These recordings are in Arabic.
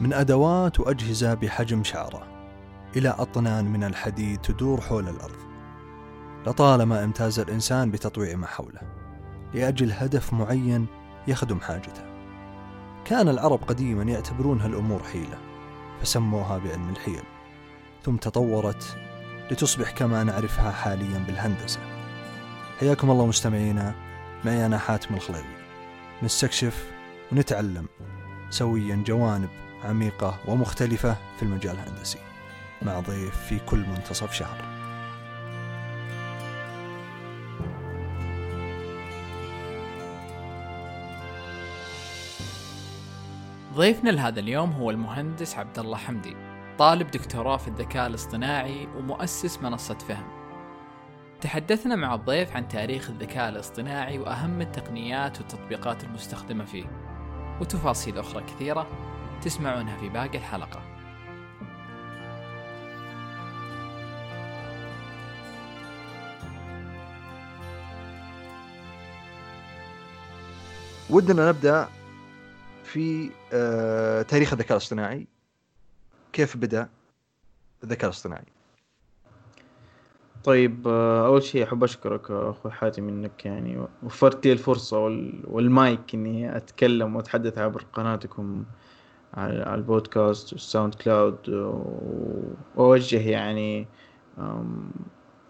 من أدوات وأجهزة بحجم شعرة إلى أطنان من الحديد تدور حول الأرض. لطالما امتاز الإنسان بتطويع ما حوله لأجل هدف معين يخدم حاجته. كان العرب قديما يعتبرون هالأمور حيلة فسموها بعلم الحيل. ثم تطورت لتصبح كما نعرفها حاليا بالهندسة. حياكم الله مستمعينا معي أنا حاتم الخليوي نستكشف ونتعلم سويا جوانب عميقة ومختلفة في المجال الهندسي. مع ضيف في كل منتصف شهر. ضيفنا لهذا اليوم هو المهندس عبد الله حمدي طالب دكتوراه في الذكاء الاصطناعي ومؤسس منصة فهم. تحدثنا مع الضيف عن تاريخ الذكاء الاصطناعي وأهم التقنيات والتطبيقات المستخدمة فيه وتفاصيل أخرى كثيرة. تسمعونها في باقي الحلقة. ودنا نبدأ في آه، تاريخ الذكاء الاصطناعي. كيف بدأ الذكاء الاصطناعي؟ طيب آه، أول شيء أحب أشكرك أخوي حاتم إنك يعني وفرت لي الفرصة والمايك إني أتكلم وأتحدث عبر قناتكم. على البودكاست وال SoundCloud وأوجه يعني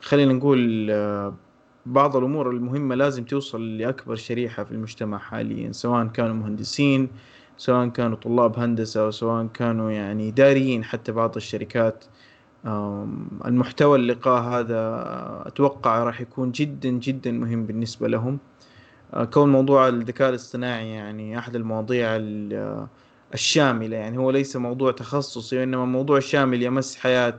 خلينا نقول آه، بعض الأمور المهمة لازم توصل لأكبر شريحة في المجتمع حاليا سواء كانوا مهندسين سواء كانوا طلاب هندسة أو سواء كانوا يعني إداريين حتى بعض الشركات. المحتوى اللقاء هذا أتوقع راح يكون جدا جدا مهم بالنسبة لهم. آه، كون موضوع الذكاء الاصطناعي يعني أحد المواضيع الشاملة يعني هو ليس موضوع تخصصي وإنما موضوع شامل يمس حياة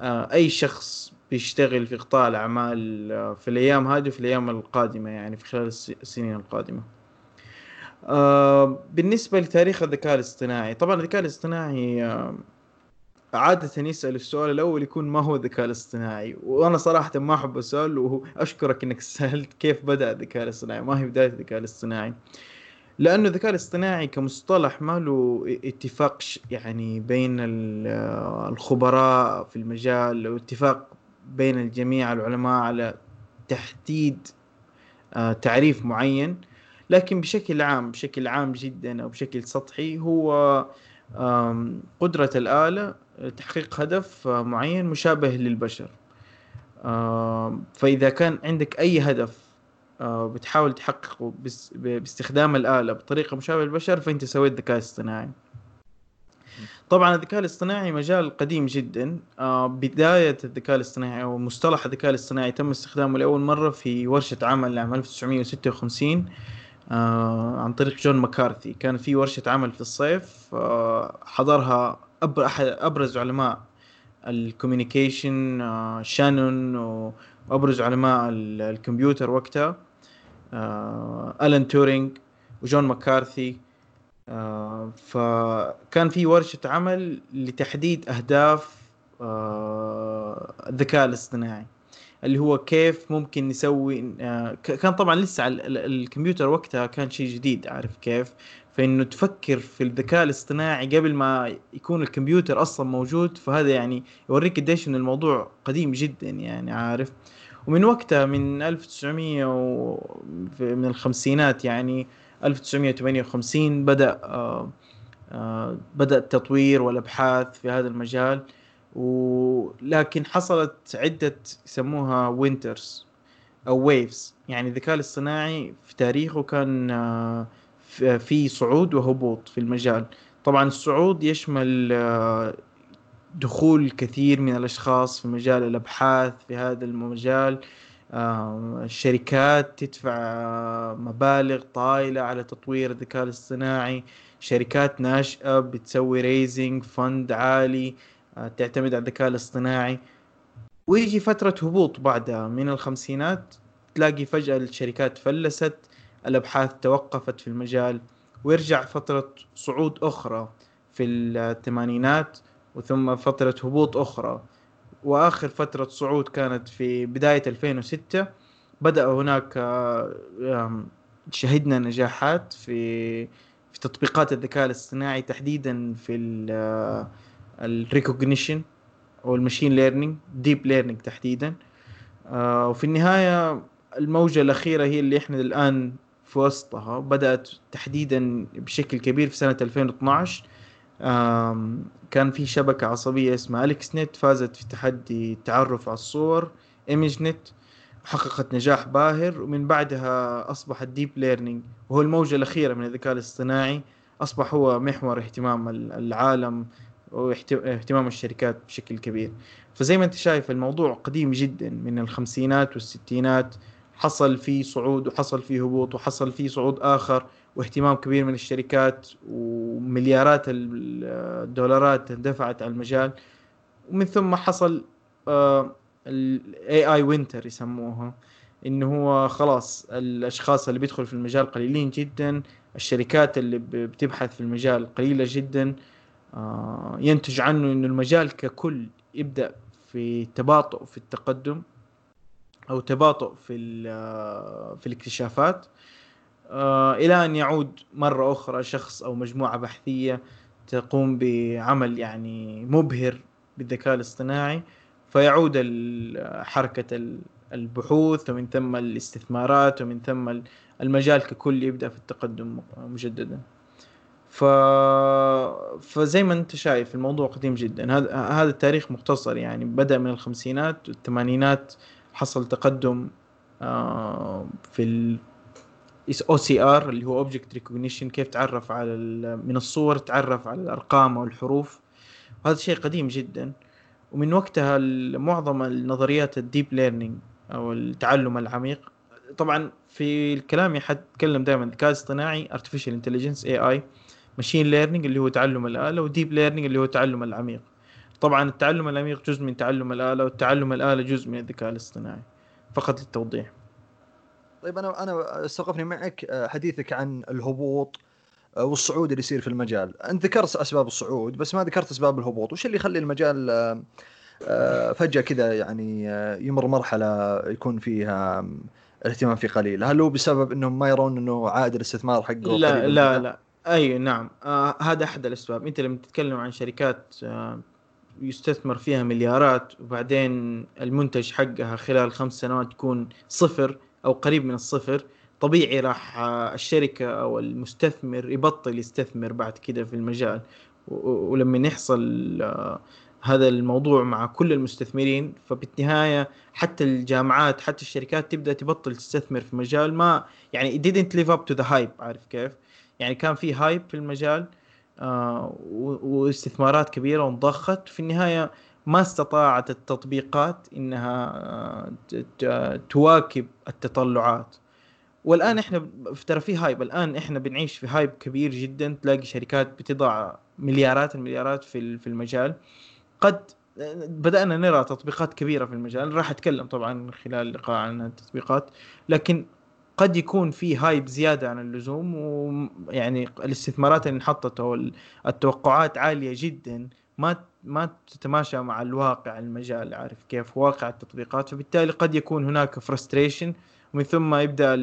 آه، أي شخص بيشتغل في قطاع الأعمال آه، في الأيام هذه وفي الأيام القادمة يعني في خلال السنين القادمة. آه، بالنسبة لتاريخ الذكاء الاصطناعي طبعا الذكاء الاصطناعي آه، عادة يسأل السؤال الأول يكون ما هو الذكاء الاصطناعي؟ وأنا صراحة ما أحب السؤال وأشكرك أنك سألت كيف بدأ الذكاء الاصطناعي ما هي بداية الذكاء الاصطناعي. لأنه الذكاء الاصطناعي كمصطلح ما له اتفاق يعني بين الخبراء في المجال واتفاق بين الجميع العلماء على تحديد آه، تعريف معين. لكن بشكل عام بشكل عام جدا أو بشكل سطحي هو قدرة الآلة تحقيق هدف آه، معين مشابه للبشر. فإذا كان عندك أي هدف آه، بتحاول تحققه باستخدام الآلة بطريقة مشابهة للبشر فأنت سويت ذكاء اصطناعي. طبعا الذكاء الاصطناعي مجال قديم جدا. آه، بداية الذكاء الاصطناعي أو مصطلح الذكاء الاصطناعي تم استخدامه لأول مرة في ورشة عمل عام 1956 آه، عن طريق جون مكارثي. كان في ورشة عمل في الصيف آه، حضرها أبرز علماء ال communication شانون وأبرز علماء الكمبيوتر وقتها. ألان تورينج وجون مكارثي. آه، فكان في ورشة عمل لتحديد أهداف آه، الذكاء الاصطناعي اللي هو كيف ممكن نسوي آه، كان طبعا لسه الكمبيوتر وقتها كان شيء جديد عارف كيف؟ فإنه تفكر في الذكاء الاصطناعي قبل ما يكون الكمبيوتر أصلا موجود فهذا يعني يوريك قديش إن الموضوع قديم جدا يعني عارف؟ ومن وقتها من 1900 و من الخمسينات يعني 1958 بدأ آه، آه، بدأ التطوير والأبحاث في هذا المجال. ولكن حصلت عدة يسموها winters أو waves يعني الذكاء الاصطناعي في تاريخه كان آه، في صعود وهبوط في المجال. طبعا الصعود يشمل دخول كثير من الأشخاص في مجال الأبحاث في هذا المجال. الشركات تدفع مبالغ طائلة على تطوير الذكاء الاصطناعي. شركات ناشئة بتسوي ريزنج فند عالي آه، تعتمد على الذكاء الاصطناعي. ويجي فترة هبوط بعدها من الخمسينات تلاقي فجأة الشركات فلست الأبحاث توقفت في المجال. ويرجع فترة صعود أخرى في الثمانينات. وثم فترة هبوط أخرى. وآخر فترة صعود كانت في بداية 2006 بدأ هناك آه، شهدنا نجاحات في في تطبيقات الذكاء الاصطناعي تحديدا في ال recognition أو ال machine learning deep learning تحديدا. آه، وفي النهاية الموجة الأخيرة هي اللي إحنا الآن في وسطها. بدأت تحديدا بشكل كبير في سنة 2012 كان في شبكة عصبية اسمها AlexNet فازت في تحدي التعرف على الصور ImageNet حققت نجاح باهر ومن بعدها اصبح ال deep learning وهو الموجة الأخيرة من الذكاء الاصطناعي. أصبح هو محور اهتمام العالم واهتمام الشركات بشكل كبير. فزي ما انت شايف الموضوع قديم جدا من الخمسينات والستينات. حصل فيه صعود وحصل فيه هبوط وحصل فيه صعود آخر. واهتمام كبير من الشركات ومليارات الدولارات اندفعت على المجال. ومن ثم حصل ال AI winter يسموها إنه هو خلاص الأشخاص اللي بيدخلوا في المجال قليلين جدا الشركات اللي بتبحث في المجال قليلة جدا آه، ينتج عنه إنه المجال ككل يبدأ في تباطؤ في التقدم أو تباطؤ في آه، في الاكتشافات. إلى أن يعود مرة أخرى شخص أو مجموعة بحثية تقوم بعمل يعني مبهر بالذكاء الاصطناعي فيعود حركة البحوث ومن ثم الاستثمارات ومن ثم المجال ككل يبدأ في التقدم مجددا. ف... فزي ما أنت شايف الموضوع قديم جدا هذا التاريخ مختصر يعني بدأ من الخمسينات والثمانينات حصل تقدم آه، في OCR اللي هو object recognition كيف تعرف على من الصور تعرف على الأرقام أو الحروف. وهذا شيء قديم جدا. ومن وقتها معظم النظريات ال deep learning أو التعلم العميق. طبعا في الكلام حتكلم دائما الذكاء الاصطناعي artificial intelligence AI machine learning اللي هو تعلم الآلة و deep learning اللي هو التعلم العميق. طبعا التعلم العميق جزء من تعلم الآلة والتعلم الآلة جزء من الذكاء الاصطناعي فقط للتوضيح. طيب أنا أنا استوقفني معك آه، حديثك عن الهبوط آه، والصعود اللي يصير في المجال. أنت ذكرت أسباب الصعود بس ما ذكرت أسباب الهبوط. وش اللي يخلي المجال آه، فجأة كذا يعني يمر مرحلة يكون فيها الاهتمام فيه قليل؟ هل هو بسبب إنهم ما يرون إنه عائد الاستثمار حقه لا لا لا. أي نعم. آه هذا أحد الأسباب. أنت لما تتكلم عن شركات آه يستثمر فيها مليارات وبعدين المنتج حقها خلال خمس سنوات يكون صفر أو قريب من الصفر طبيعي راح آه الشركة أو المستثمر يبطل يستثمر بعد كده في المجال. ولما يحصل آه هذا الموضوع مع كل المستثمرين فبالنهاية حتى الجامعات حتى الشركات تبدأ تبطل تستثمر في مجال ما يعني it didn't live up to the hype عارف كيف؟ يعني كان في هايب في المجال آه واستثمارات كبيرة وانضخت. في النهاية ما استطاعت التطبيقات إنها آه تواكب التطلعات. والآن إحنا ترى في hype. الآن إحنا بنعيش في hype كبير جدا. تلاقي شركات بتضع مليارات المليارات في في المجال. قد بدأنا نرى تطبيقات كبيرة في المجال. راح أتكلم طبعا خلال اللقاء عن التطبيقات. لكن قد يكون في hype زيادة عن اللزوم. ويعني الاستثمارات اللي انحطت أو التوقعات عالية جدا. ما ما تتماشى مع الواقع المجال عارف كيف واقع التطبيقات. فبالتالي قد يكون هناك frustration ومن ثم يبدأ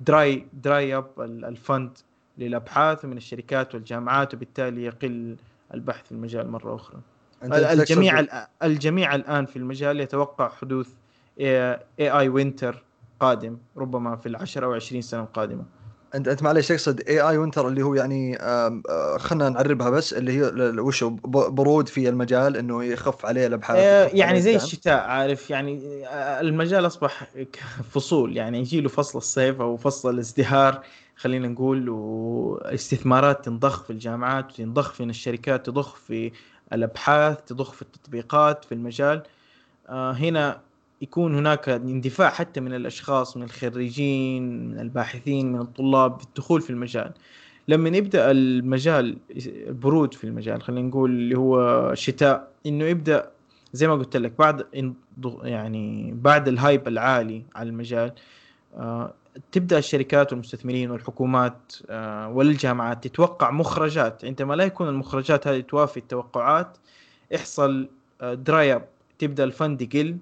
dry dry up ال fund للأبحاث من الشركات والجامعات وبالتالي يقل البحث في المجال مرة أخرى. الجميع الجميع الآن في المجال يتوقع حدوث AI winter قادم ربما في العشر أو عشرين سنة القادمة. انت أنت معلش تقصد AI winter اللي هو يعني خلينا نعربها بس اللي هي وش برود في المجال إنه يخف عليه الأبحاث آه، يعني زي الشتاء عارف؟ يعني آه، المجال أصبح فصول يعني يجي له فصل الصيف أو فصل الازدهار خلينا نقول واستثمارات تنضخ في الجامعات تنضخ في الشركات تضخ في الأبحاث تضخ في التطبيقات في المجال. آه، هنا يكون هناك اندفاع حتى من الأشخاص من الخريجين من الباحثين من الطلاب في الدخول في المجال. لما يبدأ المجال برود في المجال خلينا نقول اللي هو شتاء إنه يبدأ زي ما قلت لك بعد يعني بعد ال hype العالي على المجال آه تبدأ الشركات والمستثمرين والحكومات آه والجامعات تتوقع مخرجات. عندما لا يكون المخرجات هذه توافي التوقعات يحصل آه dry up تبدأ ال fund يقل.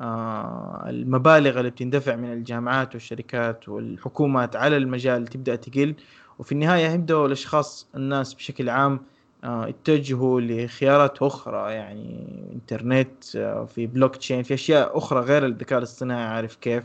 المبالغ اللي بتندفع من الجامعات والشركات والحكومات على المجال تبدأ تقل وفي النهاية يبدأوا الأشخاص الناس بشكل عام آه، يتجهوا لخيارات أخرى يعني إنترنت آه، في بلوك تشين في أشياء أخرى غير الذكاء الاصطناعي عارف كيف؟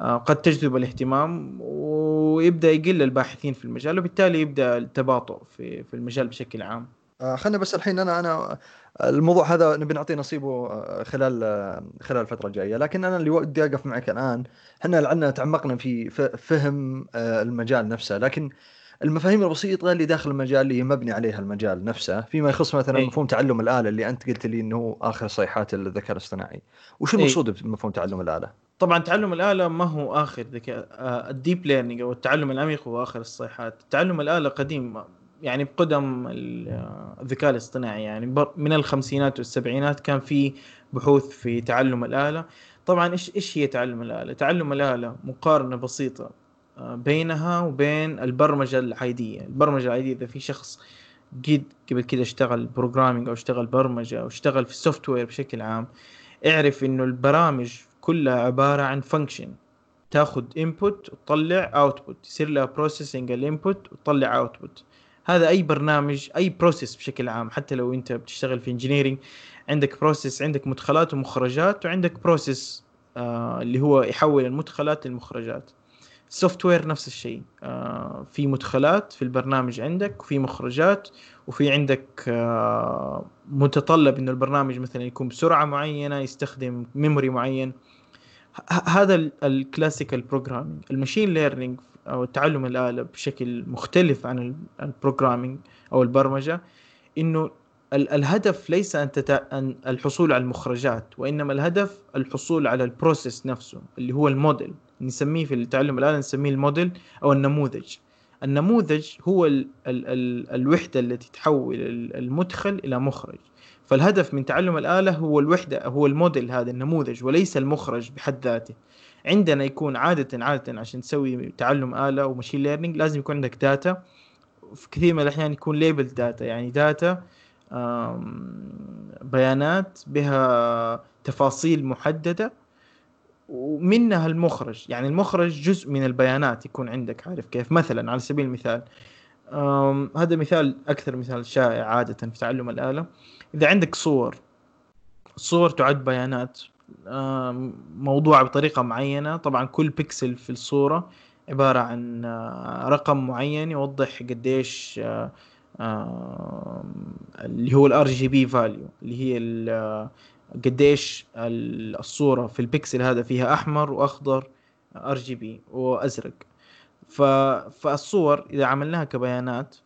قد تجذب الاهتمام ويبدأ يقل الباحثين في المجال وبالتالي يبدأ التباطؤ في في المجال بشكل عام. آه خلينا بس الحين أنا أنا الموضوع هذا نبي نعطيه نصيبه آه، خلال آه، خلال الفترة الجاية. لكن أنا اللي ودي اقف معك الآن إحنا لعلنا تعمقنا في فهم آه، المجال نفسه. لكن المفاهيم البسيطة اللي داخل المجال اللي مبني عليها المجال نفسه فيما يخص مثلا أي. مفهوم تعلم الآلة اللي أنت قلت لي إنه آخر صيحات الذكاء الاصطناعي. وش المقصود بمفهوم تعلم الآلة؟ طبعا تعلم الآلة ما هو آخر ذكاء ال deep learning أو التعلم العميق هو آخر الصيحات. تعلم الآلة قديم يعني بقدم الذكاء الاصطناعي. يعني من الخمسينات والسبعينات كان في بحوث في تعلم الآلة. طبعا إيش إيش هي تعلم الآلة؟ تعلم الآلة مقارنة بسيطة آه، بينها وبين البرمجة العادية، البرمجة العادية إذا في شخص قد قبل كده اشتغل programming أو اشتغل برمجة أو اشتغل في ال software بشكل عام اعرف إنه البرامج كلها عبارة عن function تاخذ input وتطلع output يصير لها processing ال input وتطلع output هذا أي برنامج أي process بشكل عام حتى لو أنت بتشتغل في engineering عندك process عندك مدخلات ومخرجات وعندك process آه اللي هو يحول المدخلات للمخرجات. ال software نفس الشيء آه في مدخلات في البرنامج عندك وفي مخرجات وفي عندك آه متطلب إنه البرنامج مثلا يكون بسرعة معينة يستخدم memory معين. هذا ال classical programming ال machine learning أو تعلم الآلة بشكل مختلف عن ال programming أو البرمجة إنه الهدف ليس أن. أن الحصول على المخرجات وإنما الهدف الحصول على ال process نفسه اللي هو الموديل نسميه في التعلم الآلة نسميه الموديل أو النموذج النموذج هو ال... ال... ال... الوحدة التي تحول المدخل إلى مخرج فالهدف من تعلم الآلة هو الوحدة هو الموديل هذا النموذج وليس المخرج بحد ذاته عندنا يكون عادة عادة عشان تسوي تعلم آلة و machine learning لازم يكون عندك data في كثير من الأحيان يكون label data يعني data بيانات بها تفاصيل محددة ومنها المخرج. يعني المخرج جزء من البيانات يكون عندك عارف كيف؟ مثلا على سبيل المثال هذا مثال أكثر مثال شائع عادة في تعلم الآلة. إذا عندك صور الصور تعد بيانات. موضوعة بطريقة معينة. طبعا كل بيكسل في الصورة عبارة عن آه، رقم معين يوضح قديش آه، اللي هو ال RGB value اللي هي آه، قديش الصورة في البكسل هذا فيها أحمر وأخضر RGB وأزرق. فالصور إذا عملناها كبيانات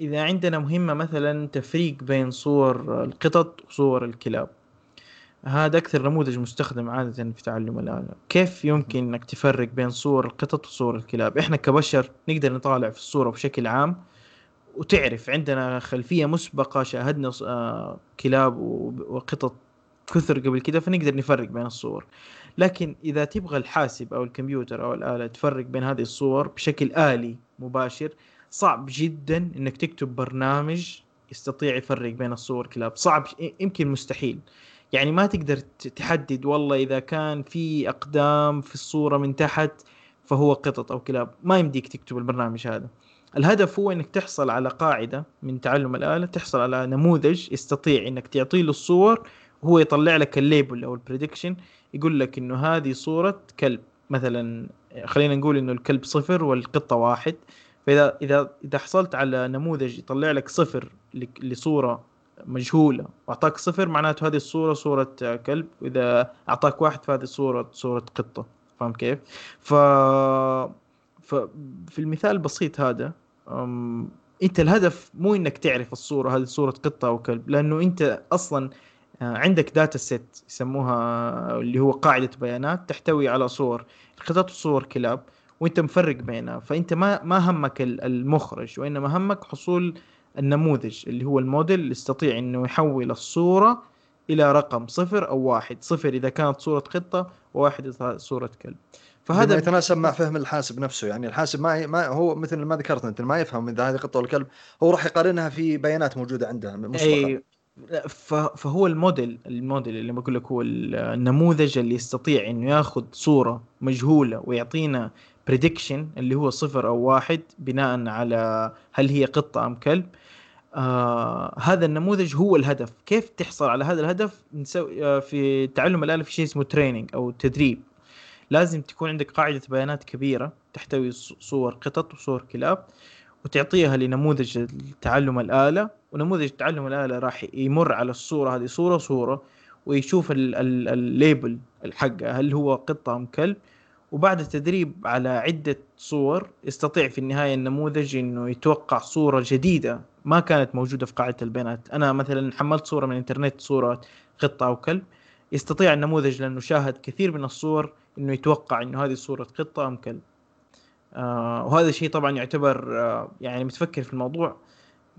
إذا عندنا مهمة مثلا تفريق بين صور القطط وصور الكلاب. هذا أكثر نموذج مستخدم عادة في تعلم الآلة. كيف يمكن أنك تفرق بين صور القطط وصور الكلاب؟ إحنا كبشر نقدر نطالع في الصورة بشكل عام وتعرف. عندنا خلفية مسبقة شاهدنا آه، كلاب وقطط كثر قبل كده فنقدر نفرق بين الصور. لكن إذا تبغى الحاسب أو الكمبيوتر أو الآلة تفرق بين هذه الصور بشكل آلي مباشر صعب جدا إنك تكتب برنامج يستطيع يفرق بين الصور كلاب صعب يمكن مستحيل. يعني ما تقدر تحدد والله إذا كان في أقدام في الصورة من تحت فهو قطط أو كلاب. ما يمديك تكتب البرنامج هذا. الهدف هو إنك تحصل على قاعدة من تعلم الآلة تحصل على نموذج يستطيع إنك تعطيه له الصور وهو يطلع لك ال label أو ال prediction يقول لك إنه هذه صورة كلب. مثلا خلينا نقول إنه الكلب صفر والقطة واحد. فاذا اذا إذا حصلت على نموذج يطلع لك صفر لصورة مجهولة. واعطاك صفر معناته هذه الصورة صورة كلب وإذا أعطاك واحد فهذه صورة صورة قطة. فاهم كيف؟ ف ففي المثال البسيط هذا أم... أنت الهدف مو إنك تعرف الصورة هذه صورة قطة أو كلب لأنه أنت أصلا آه، عندك data set يسموها اللي هو قاعدة بيانات تحتوي على صور. القطط وصور كلاب وأنت مفرق بينها. فأنت ما ما همك المخرج وإنما همك حصول النموذج اللي هو الموديل اللي يستطيع إنه يحول الصورة إلى رقم صفر أو واحد. صفر إذا كانت صورة قطة وواحد إذا صورة كلب. فهذا يتناسب مع فهم الحاسب نفسه. يعني الحاسب ما ما هو مثل ما ذكرت أنت ما يفهم إذا هذه قطه ولا كلب هو راح يقارنها في بيانات موجودة عنده مسبقا أي فهو ال model ال model اللي بقول لك هو النموذج اللي يستطيع إنه ياخذ صورة مجهولة ويعطينا prediction اللي هو صفر أو واحد بناء على هل هي قطة أم كلب. آه هذا النموذج هو الهدف. كيف تحصل على هذا الهدف؟ نسوي آه في تعلم الآلة في شيء اسمه training أو تدريب. لازم تكون عندك قاعدة بيانات كبيرة تحتوي صور قطط وصور كلاب وتعطيها لنموذج تعلم الآلة. ونموذج تعلم الآلة راح يمر على الصورة هذه صورة صورة ويشوف ال label حقها هل هو قطة أم كلب. وبعد التدريب على عدة صور يستطيع في النهاية النموذج إنه يتوقع صورة جديدة ما كانت موجودة في قاعدة البيانات أنا مثلا حملت صورة من الإنترنت صورة قطة أو كلب. يستطيع النموذج لأنه شاهد كثير من الصور إنه يتوقع إنه هذه صورة قطة أم كلب. آه وهذا الشيء طبعا يعتبر آه يعني متفكر في الموضوع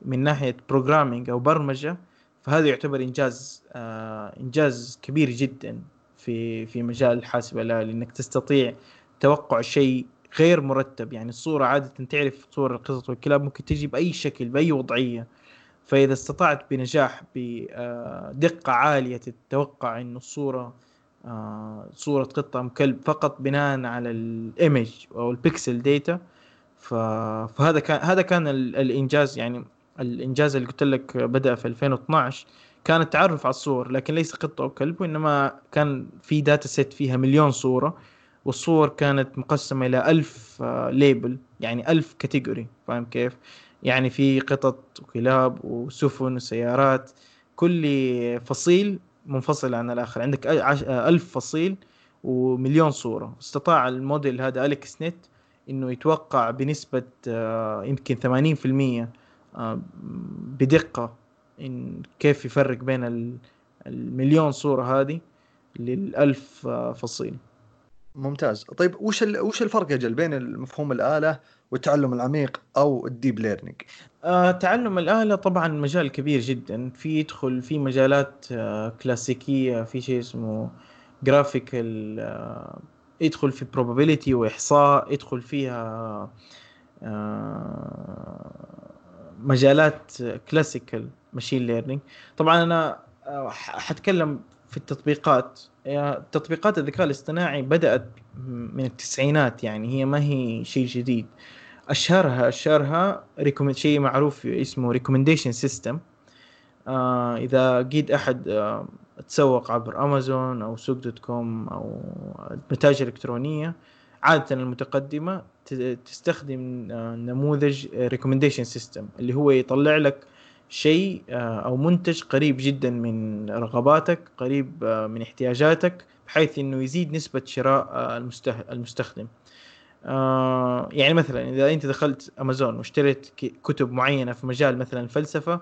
من ناحية بروجرامينج أو برمجة. فهذا يعتبر إنجاز آه إنجاز كبير جدا. في في مجال الحاسب الالي انك تستطيع توقع شيء غير مرتب. يعني الصورة عادة تعرف صور القطط والكلاب ممكن تجي بأي شكل بأي وضعية. فإذا استطعت بنجاح بدقة عالية تتوقع أن الصورة آه، صورة قطة أم كلب فقط بناء على ال image أو ال pixel data. فهذا كان هذا كان الإنجاز. يعني الإنجاز اللي قلت لك بدأ في 2012 كان التعرف على الصور لكن ليس قطة أو كلب وإنما كان في data set فيها مليون صورة والصور كانت مقسمة إلى ألف label آه، يعني ألف category فاهم كيف؟ يعني في قطط وكلاب وسفن وسيارات كل فصيل منفصل عن الآخر عندك ألف فصيل ومليون صورة استطاع الموديل هذا AlexNet إنه يتوقع بنسبة آه، يمكن 80% آه، بدقة إن كيف يفرق بين المليون صورة هذه للألف فصيل ممتاز. طيب وش وش الفرق أجل بين مفهوم الآلة والتعلم العميق أو ال deep learning آه تعلم الآلة طبعا مجال كبير جدا. في يدخل في مجالات آه كلاسيكية في شيء اسمه graphical آه يدخل في probability وإحصاء يدخل فيها آه مجالات classical machine learning طبعا أنا آه، حتكلم في التطبيقات. تطبيقات الذكاء الاصطناعي بدأت من التسعينات يعني هي ما هي شيء جديد. أشهرها أشهرها شيء معروف اسمه recommendation system آه إذا قيد أحد آه تسوق عبر أمازون أو سوق دوت كوم أو متاجر إلكترونية عادة المتقدمة تستخدم آه نموذج recommendation system اللي هو يطلع لك شيء آه، أو منتج قريب جدا من رغباتك قريب آه، من احتياجاتك بحيث إنه يزيد نسبة شراء المستخدم يعني مثلا إذا أنت دخلت امازون واشتريت كتب معينة في مجال مثلا الفلسفة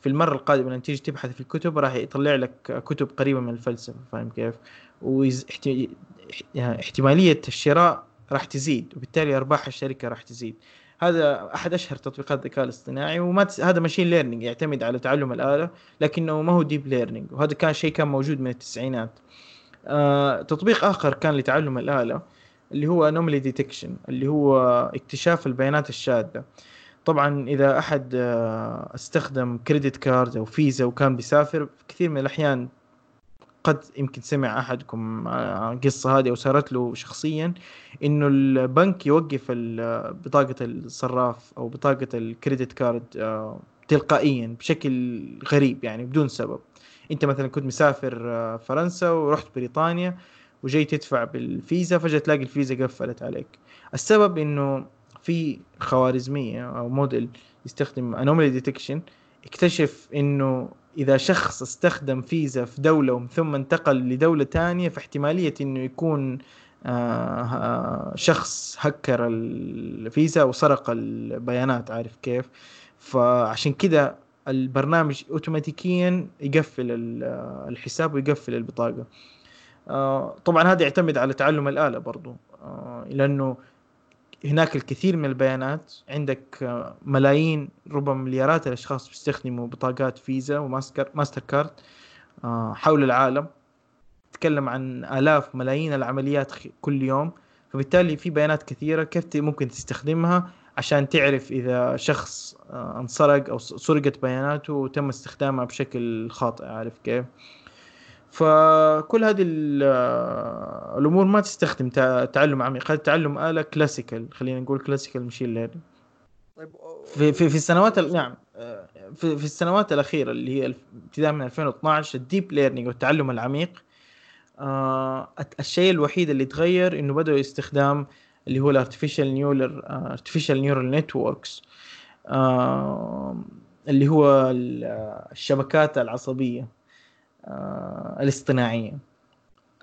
في المرة القادمة لما تيجي تبحث في الكتب راح يطلع لك كتب قريبة من الفلسفة فاهم كيف؟ واحتمالية الشراء راح تزيد وبالتالي أرباح الشركة راح تزيد. هذا أحد أشهر تطبيقات الذكاء الاصطناعي وما تس... هذا machine learning يعتمد على تعلم الآلة لكنه ما هو deep learning وهذا كان شيء كان موجود من التسعينات. آه... تطبيق آخر كان لتعلم الآلة اللي هو anomaly detection اللي هو اكتشاف البيانات الشاذه طبعا إذا أحد آه، استخدم credit card أو فيزا وكان بيسافر كثير من الأحيان قد يمكن سمع أحدكم القصة هذه أو صارت له شخصيا إنه البنك يوقف بطاقة الصراف أو بطاقة ال credit card آه، تلقائيا بشكل غريب يعني بدون سبب. أنت مثلا كنت مسافر آه، فرنسا ورحت بريطانيا وجاي تدفع بالفيزا فجأة تلاقي الفيزا قفلت عليك. السبب إنه في خوارزمية أو موديل يستخدم anomaly detection اكتشف إنه إذا شخص استخدم فيزا في دولة ومن ثم انتقل لدولة ثانية فاحتمالية إنه يكون آه، شخص هكر الفيزا وسرق البيانات عارف كيف؟ فعشان كذا البرنامج اوتوماتيكيا يقفل الحساب ويقفل البطاقة. آه، طبعا هذا يعتمد على تعلم الآلة برضو. آه، لأنه هناك الكثير من البيانات. عندك آه، ملايين ربما مليارات الأشخاص بيستخدموا بطاقات فيزا وماستر ماستركارد آه، حول العالم. تتكلم عن آلاف ملايين العمليات كل يوم. فبالتالي في بيانات كثيرة كيف ممكن تستخدمها عشان تعرف إذا شخص آه، انسرق أو سرقت بياناته وتم استخدامها بشكل خاطئ. عارف كيف؟ فكل هذه الأمور ما تستخدم تعلم عميق. هذا تعلم آلة classical خلينا نقول classical machine learning طيب في في في السنوات نعم. في, في السنوات الأخيرة اللي هي ابتداء من 2012 ال deep learning والتعلم العميق آه الشيء الوحيد اللي تغير إنه بدأوا استخدام اللي هو ال artificial neural artificial neural networks اللي هو الشبكات العصبية. الاصطناعية.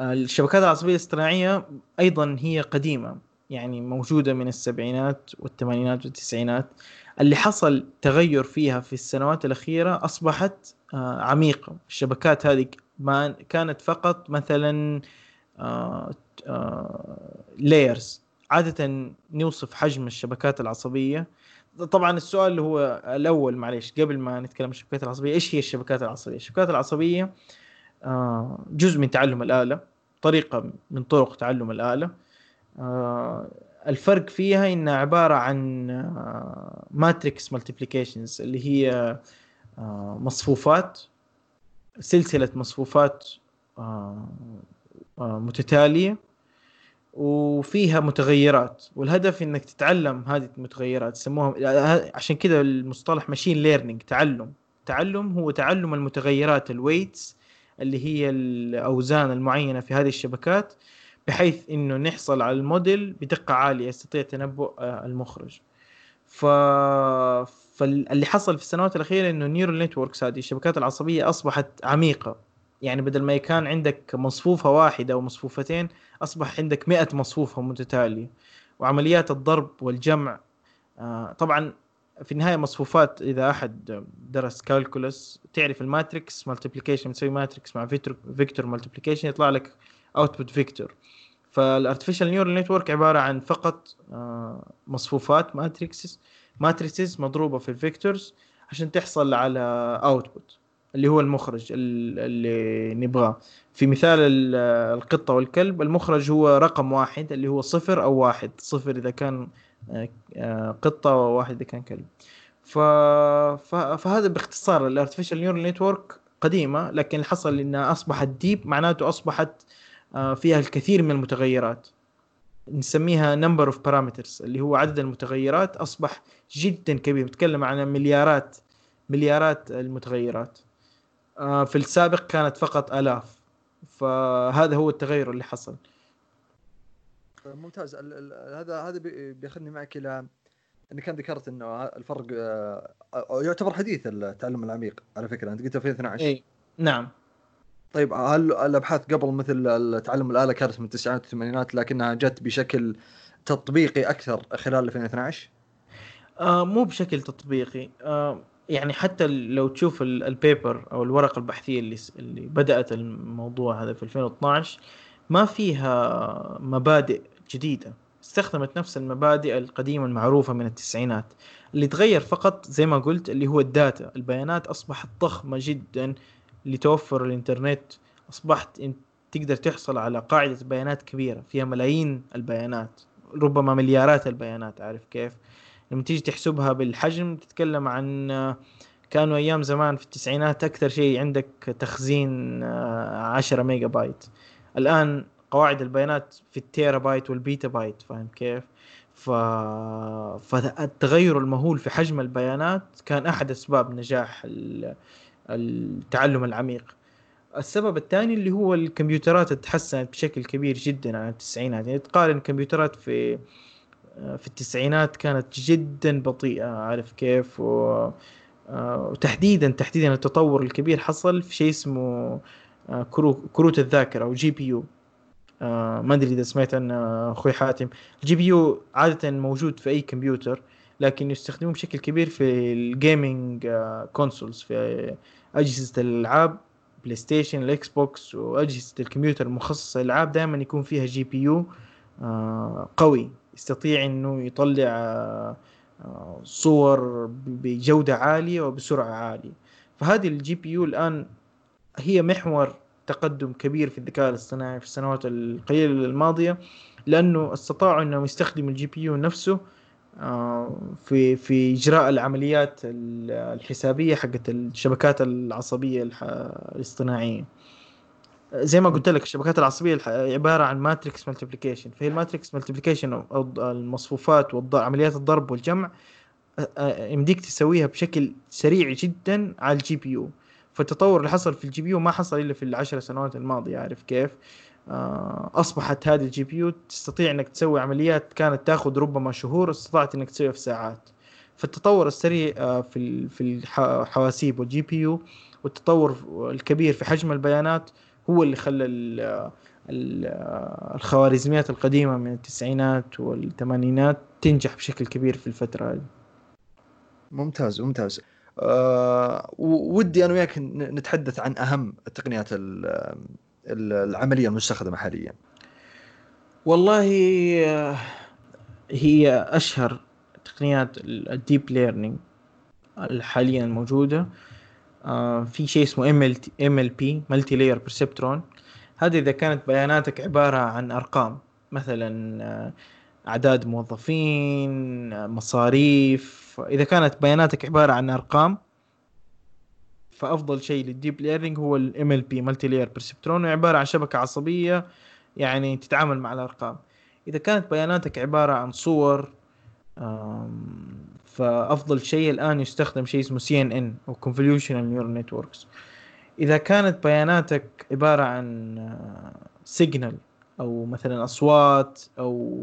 الشبكات العصبية الاصطناعية أيضا هي قديمة يعني موجودة من السبعينات والثمانينات والتسعينات. اللي حصل تغير فيها في السنوات الأخيرة أصبحت آه عميقة. الشبكات هذه ما كانت فقط مثلا لايرز آه، آه، عادة نوصف حجم الشبكات العصبية طبعا السؤال اللي هو الأول معلش قبل ما نتكلم عن الشبكات العصبية إيش هي الشبكات العصبية؟ الشبكات العصبية آه، جزء من تعلم الآلة طريقة من طرق تعلم الآلة الفرق فيها انها عبارة عن matrix multiplications اللي هي مصفوفات سلسلة مصفوفات آه، آه، متتالية وفيها متغيرات والهدف إنك تتعلم هذه المتغيرات يسموها عشان كذا المصطلح machine learning تعلم. تعلم هو تعلم المتغيرات ال weights اللي هي الأوزان المعينة في هذه الشبكات بحيث إنه نحصل على الموديل بدقة عالية يستطيع تنبؤ آه، المخرج. ف فاللي حصل في السنوات الأخيرة إنه ال neural networks هذه الشبكات العصبية أصبحت عميقة. يعني بدل ما كان عندك مصفوفة واحدة أو مصفوفتين أصبح عندك 100 مصفوفة متتالية. وعمليات الضرب والجمع آه، طبعا في النهاية مصفوفات إذا أحد درس calculus تعرف ال matrix multiplication تسوي matrix مع vector vector multiplication يطلع لك output vector. فال artificial neural network عبارة عن فقط آه، مصفوفات matrixes matrices مضروبة في ال vectors عشان تحصل على output اللي هو المخرج اللي نبغاه. في مثال القطة والكلب المخرج هو رقم واحد اللي هو صفر أو واحد. صفر إذا كان آه، قطة وواحد إذا كان كلب. ف... فهذا باختصار ال artificial neural network قديمة لكن اللي حصل إنها أصبحت deep معناته أصبحت آه، فيها الكثير من المتغيرات. نسميها number of parameters اللي هو عدد المتغيرات أصبح جدا كبير. نتكلم عن مليارات مليارات المتغيرات. آه، في السابق كانت فقط آلاف. فهذا هو التغير اللي حصل. ممتاز. هذا هذا بياخذني معك إلى انك كان ذكرت إنه الفرق آه، يعتبر حديث التعلم العميق على فكرة. أنت قلت 2012 اي نعم. طيب هل الأبحاث قبل مثل تعلم الآلة كانت من التسعينات والثمانينات لكنها جت بشكل تطبيقي أكثر خلال 2012 آه مو بشكل تطبيقي. آه يعني حتى لو تشوف ال paper أو الورقة البحثية اللي اللي بدأت الموضوع هذا في 2012 ما فيها مبادئ جديدة. استخدمت نفس المبادئ القديمة المعروفة من التسعينات اللي تغير فقط زي ما قلت اللي هو ال data. البيانات أصبحت ضخمة جدا لتوفر الإنترنت. أصبحت تقدر تحصل على قاعدة بيانات كبيرة فيها ملايين البيانات ربما مليارات البيانات عارف كيف؟ لما تيجي تحسبها بالحجم تتكلم عن كانوا أيام زمان في التسعينات أكثر شيء عندك تخزين آه، عشرة ميجا بايت. الآن قواعد البيانات في التيرا بايت والبيتا بايت فاهم كيف؟ ف... فالتغير المهول في حجم البيانات كان أحد أسباب نجاح ال... التعلم العميق. السبب الثاني اللي هو الكمبيوترات تحسنت بشكل كبير جدا عن التسعينات. يعني تقارن الكمبيوترات في في التسعينات كانت جدا بطيئة عارف كيف؟ و... وتحديدا تحديدا التطور الكبير حصل في شيء اسمه كروت الذاكرة أو GPU. ما أدري إذا سمعت عن أخوي حاتم. ال GPU عادة موجود في أي كمبيوتر لكن يستخدمون بشكل كبير في ال gaming consoles في أجهزة الألعاب PlayStation ال Xbox وأجهزة الكمبيوتر المخصصة للألعاب دائما يكون فيها GPU قوي. يستطيع إنه يطلع آه، صور بجودة عالية وبسرعة عالية. فهذه ال GPU الآن هي محور تقدم كبير في الذكاء الاصطناعي في السنوات القليلة الماضية لأنه استطاعوا انهم يستخدموا ال GPU نفسه آه، في في إجراء العمليات ال- الحسابية حقت الشبكات العصبية الح- الاصطناعية. زي ما قلت لك الشبكات العصبية عبارة عن matrix multiplication فهي ال matrix multiplication أو المصفوفات وعمليات الضرب والجمع يمديك تسويها بشكل سريع جدا على ال GPU فالتطور اللي حصل في ال GPU ما حصل إلا في العشر سنوات الماضية عارف كيف؟ آه، أصبحت هذه ال GPU تستطيع إنك تسوي عمليات كانت تاخذ ربما شهور استطعت إنك تسويها في ساعات. فالتطور السريع آه، في في الحواسيب وال GPU والتطور الكبير في حجم البيانات هو اللي خلى ال- ال- الخوارزميات القديمة من التسعينات والثمانينات تنجح بشكل كبير في الفترة هذه. ممتاز ممتاز. أه ودي أنا وياك نتحدث عن أهم التقنيات ال- ال- العملية المستخدمة حاليا. والله آه، هي أشهر تقنيات ال deep learning حاليا الموجوده آه، في شيء اسمه MLP multi-layer perceptron هذا إذا كانت بياناتك عبارة عن أرقام مثلا آه، أعداد موظفين آه، مصاريف. إذا كانت بياناتك عبارة عن أرقام فأفضل شيء لل deep learning هو ال MLP multi-layer perceptron عباره عن شبكة عصبية يعني تتعامل مع الأرقام. إذا كانت بياناتك عبارة عن صور فأفضل شيء الآن يستخدم شيء اسمه CNN أو convolutional neural networks. إذا كانت بياناتك عبارة عن signal أو مثلا أصوات أو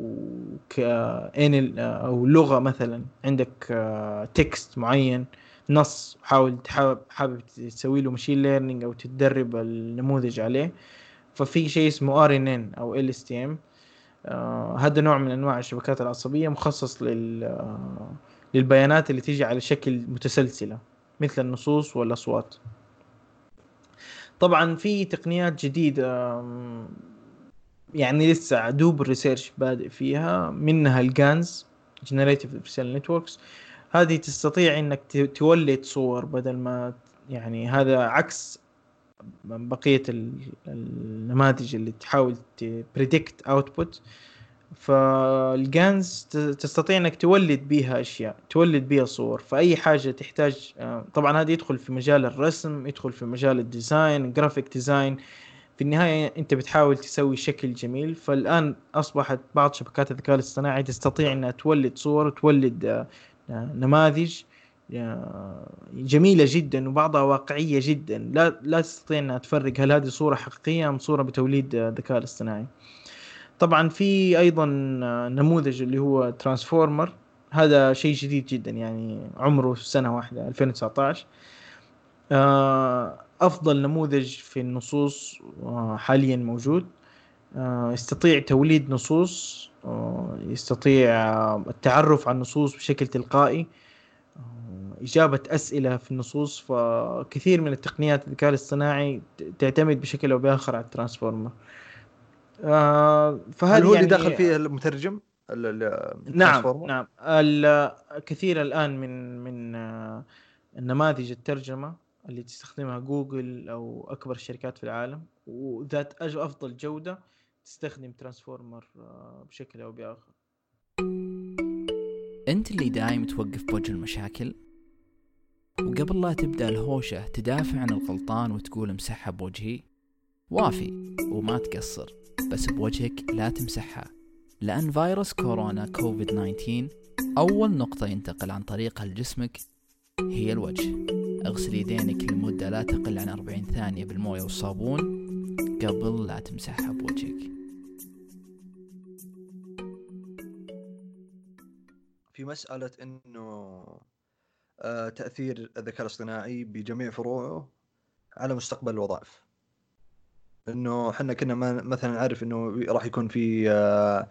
ان أو لغة مثلا عندك text معين نص حاول حابب تسوي له machine learning أو تدرب النموذج عليه. ففي شيء اسمه RNN أو LSTM هذا نوع من أنواع الشبكات العصبية مخصص لل آه، للبيانات اللي تيجي على شكل متسلسلة مثل النصوص والأصوات. طبعا في تقنيات جديدة آم، يعني لسه دوب ال research بادئ فيها منها ال GANs generative adversarial networks هذه تستطيع إنك تولد صور بدل ما يعني هذا عكس بقية ال- النماذج اللي تحاول ت predict output فال GANs تستطيع إنك تولد بيها أشياء تولد بيها صور. فأي حاجة تحتاج آه، طبعا هذا يدخل في مجال الرسم يدخل في مجال ال design graphic design في النهاية أنت بتحاول تسوي شكل جميل. فالآن أصبحت بعض شبكات الذكاء الاصطناعي تستطيع إنها تولد صور تولد آه، نماذج آه، جميلة جدا وبعضها واقعية جدا. لا لا تستطيع إنها تفرق هل هذه صورة حقيقية أم صورة بتوليد الذكاء الاصطناعي. طبعا في أيضا نموذج اللي هو transformer. هذا شيء جديد جدا يعني عمره سنة واحدة 2019 آه، أفضل نموذج في النصوص آه، حاليا موجود. آه، يستطيع توليد نصوص يستطيع التعرف على النصوص بشكل تلقائي. إجابة أسئلة في النصوص فكثير من التقنيات الذكاء الاصطناعي تعتمد بشكل أو بآخر على ال transformer. آه، فهذه هل هو اللي يعني داخل فيه المترجم؟ ال- ال- نعم؟ نعم ال- كثير الآن من من آه، النماذج الترجمة اللي تستخدمها جوجل أو أكبر الشركات في العالم وذات أج- أفضل جودة تستخدم transformer آه، بشكل أو بآخر أنت اللي دايم توقف بوجه المشاكل وقبل لا تبدأ الهوشة تدافع عن الغلطان وتقول امسحها بوجهي وافي وما تقصر بس بوجهك لا تمسحها لأن فيروس كورونا كوفيد 19 أول نقطة ينتقل عن طريقها لجسمك هي الوجه. اغسل يدينك لمدة لا تقل عن 40 ثانية بالموية والصابون قبل لا تمسحها بوجهك. في مسألة إنه آه، تأثير الذكاء الاصطناعي بجميع فروعه على مستقبل الوظائف. إنه إحنا كنا ما- مثلا نعرف إنه راح يكون في آه،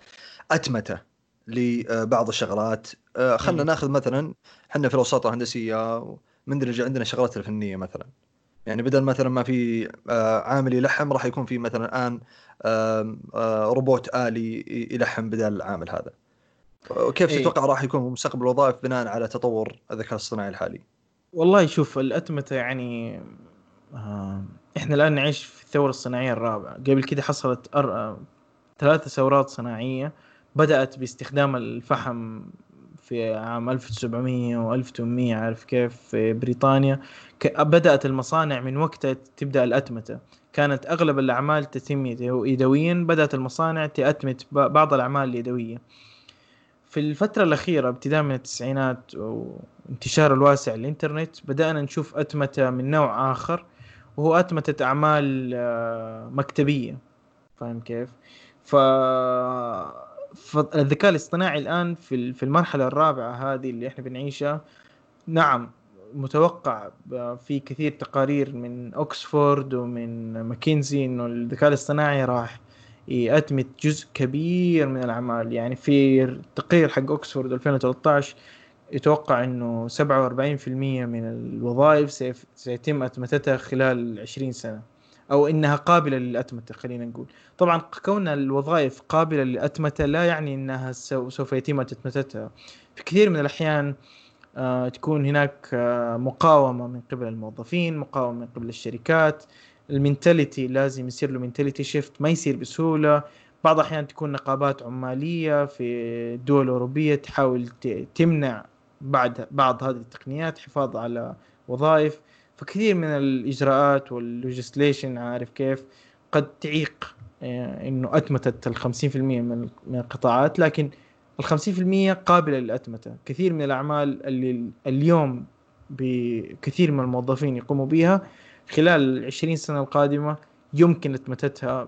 أتمتة لبعض الشغلات آه، خلنا مم. ناخذ مثلا إحنا في الاوساط الهندسية مندرج عندنا شغلات الفنيه مثلا يعني بدل مثلا ما في آه، عامل يلحم راح يكون في مثلا الان روبوت آلي يلحم بدل العامل هذا كيف إيه. تتوقع راح يكون مستقبل الوظائف بناء على تطور الذكاء الاصطناعي الحالي؟ والله شوف الأتمتة يعني إحنا الآن نعيش في الثورة الصناعية الرابعة. قبل كده حصلت أر... ثلاثة ثورات صناعية بدأت باستخدام الفحم في عام 1700 و1800 عارف كيف؟ في بريطانيا. بدأت المصانع من وقتها تبدأ الأتمتة. كانت أغلب الأعمال تتم يدويا بدأت المصانع تأتمت بعض الأعمال اليدوية. في الفترة الأخيرة ابتداء من التسعينات وانتشار الواسع الإنترنت بدأنا نشوف أتمتة من نوع آخر. وهو أتمتة أعمال آه، مكتبية فاهم كيف؟ ف فالذكاء الاصطناعي الآن في في المرحلة الرابعة هذه اللي إحنا بنعيشها نعم متوقع في كثير تقارير من اوكسفورد ومن ماكنزي إنه الذكاء الاصطناعي راح يأتمت جزء كبير من الأعمال يعني في التقرير حق أكسفورد 2013 يتوقع أنه 47% من الوظائف سيتم أتمتتها خلال 20 سنة أو أنها قابلة للأتمتة خلينا نقول. طبعا كون الوظائف قابلة للأتمتة لا يعني أنها سوف يتم أتمتتها في كثير من الأحيان آه تكون هناك آه مقاومة من قبل الموظفين مقاومة من قبل الشركات. ال mentality لازم يصير له mentality shift ما يصير بسهولة. بعض الأحيان تكون نقابات عمالية في الدول الأوروبية تحاول تمنع بعد بعض هذه التقنيات حفاظ على وظائف. فكثير من الإجراءات وال legislation عارف كيف قد تعيق آه، إنه أتمتت ال 50% من القطاعات. لكن ال 50% قابلة للأتمتة. كثير من الأعمال اللي اليوم بكثير من الموظفين يقوموا بها خلال العشرين سنة القادمة يمكن أتمتتها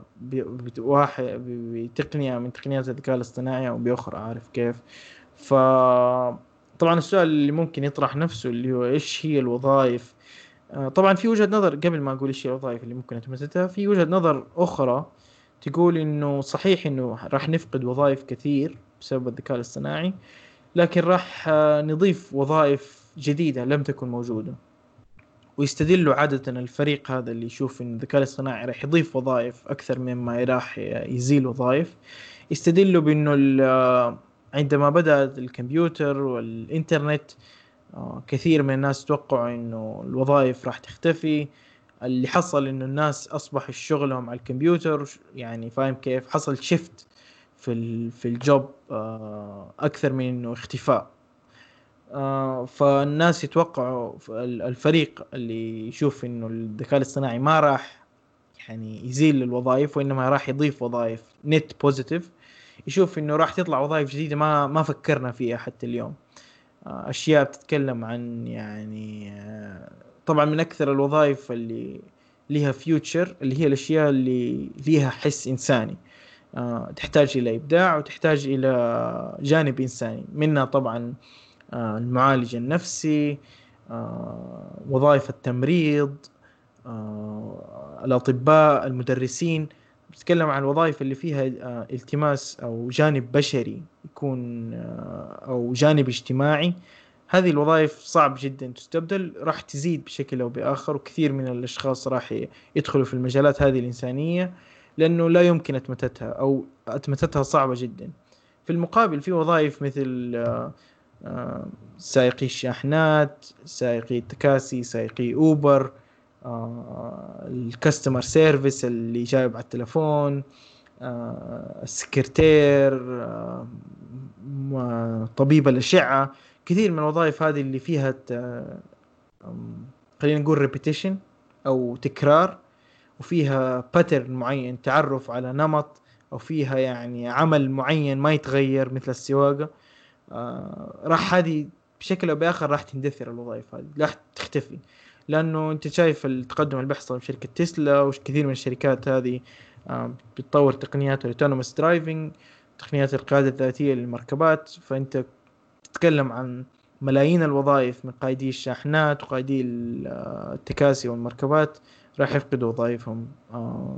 بتقنية من تقنيات الذكاء الاصطناعي أو بأخرى عارف كيف. ف طبعا السؤال اللي ممكن يطرح نفسه اللي هو إيش هي الوظائف؟ آه، طبعا في وجهة نظر قبل ما أقول إيش هي الوظائف اللي ممكن اتمتتها في وجهة نظر أخرى تقول إنه صحيح إنه راح نفقد وظائف كثير بسبب الذكاء الاصطناعي لكن راح آه، نضيف وظائف جديدة لم تكن موجودة. ويستدلوا عادة الفريق هذا اللي يشوف إن الذكاء الاصطناعي راح يضيف وظائف أكثر مما راح يزيل وظائف. يستدلوا بإنه عندما بدأ الكمبيوتر والإنترنت آه، كثير من الناس توقعوا إنه الوظائف راح تختفي. اللي حصل إنه الناس اصبح شغلهم على الكمبيوتر يعني فاهم كيف؟ حصل shift في في ال job آه، أكثر من إنه اختفاء. آه، فالناس يتوقعوا الفريق اللي يشوف إنه الذكاء الاصطناعي ما راح يعني يزيل الوظائف وإنما راح يضيف وظائف net positive يشوف إنه راح تطلع وظائف جديدة ما ما فكرنا فيها حتى اليوم. آه، أشياء بتتكلم عن يعني آه، طبعا من أكثر الوظائف اللي لها فيوتشر اللي هي الأشياء اللي ليها حس إنساني. تحتاج إلى إبداع وتحتاج إلى جانب إنساني. منها طبعا آه، المعالج النفسي آه، وظائف التمريض آه، الأطباء المدرسين. بتكلم عن الوظائف اللي فيها التماس أو جانب بشري يكون أو جانب اجتماعي. هذه الوظائف صعب جدا تستبدل راح تزيد بشكل أو بآخر وكثير من الأشخاص راح يدخلوا في المجالات هذه الإنسانية لأنه لا يمكن أتمتتها أو أتمتتها صعبة جدا. في المقابل في وظائف مثل سائقي الشاحنات سائقي التكاسي سائقي أوبر آه، الكاستمر سيرفيس اللي جايب على التلفون آه، السكرتير آه، طبيب الأشعة. كثير من الوظائف هذه اللي فيها خلينا نقول repetition أو تكرار وفيها pattern معين تعرف على نمط أو فيها يعني عمل معين ما يتغير مثل السواقة. آه، راح هذه بشكل أو بآخر راح تندثر الوظائف هذه راح تختفي. لأنه أنت شايف التقدم اللي بيحصل في شركة تسلا وكثير من الشركات هذه آه، بتطور تقنيات ال autonomous driving تقنيات القيادة الذاتية للمركبات. فأنت تتكلم عن ملايين الوظائف من قائدي الشاحنات وقائدي آه، التكاسي والمركبات راح يفقدوا وظائفهم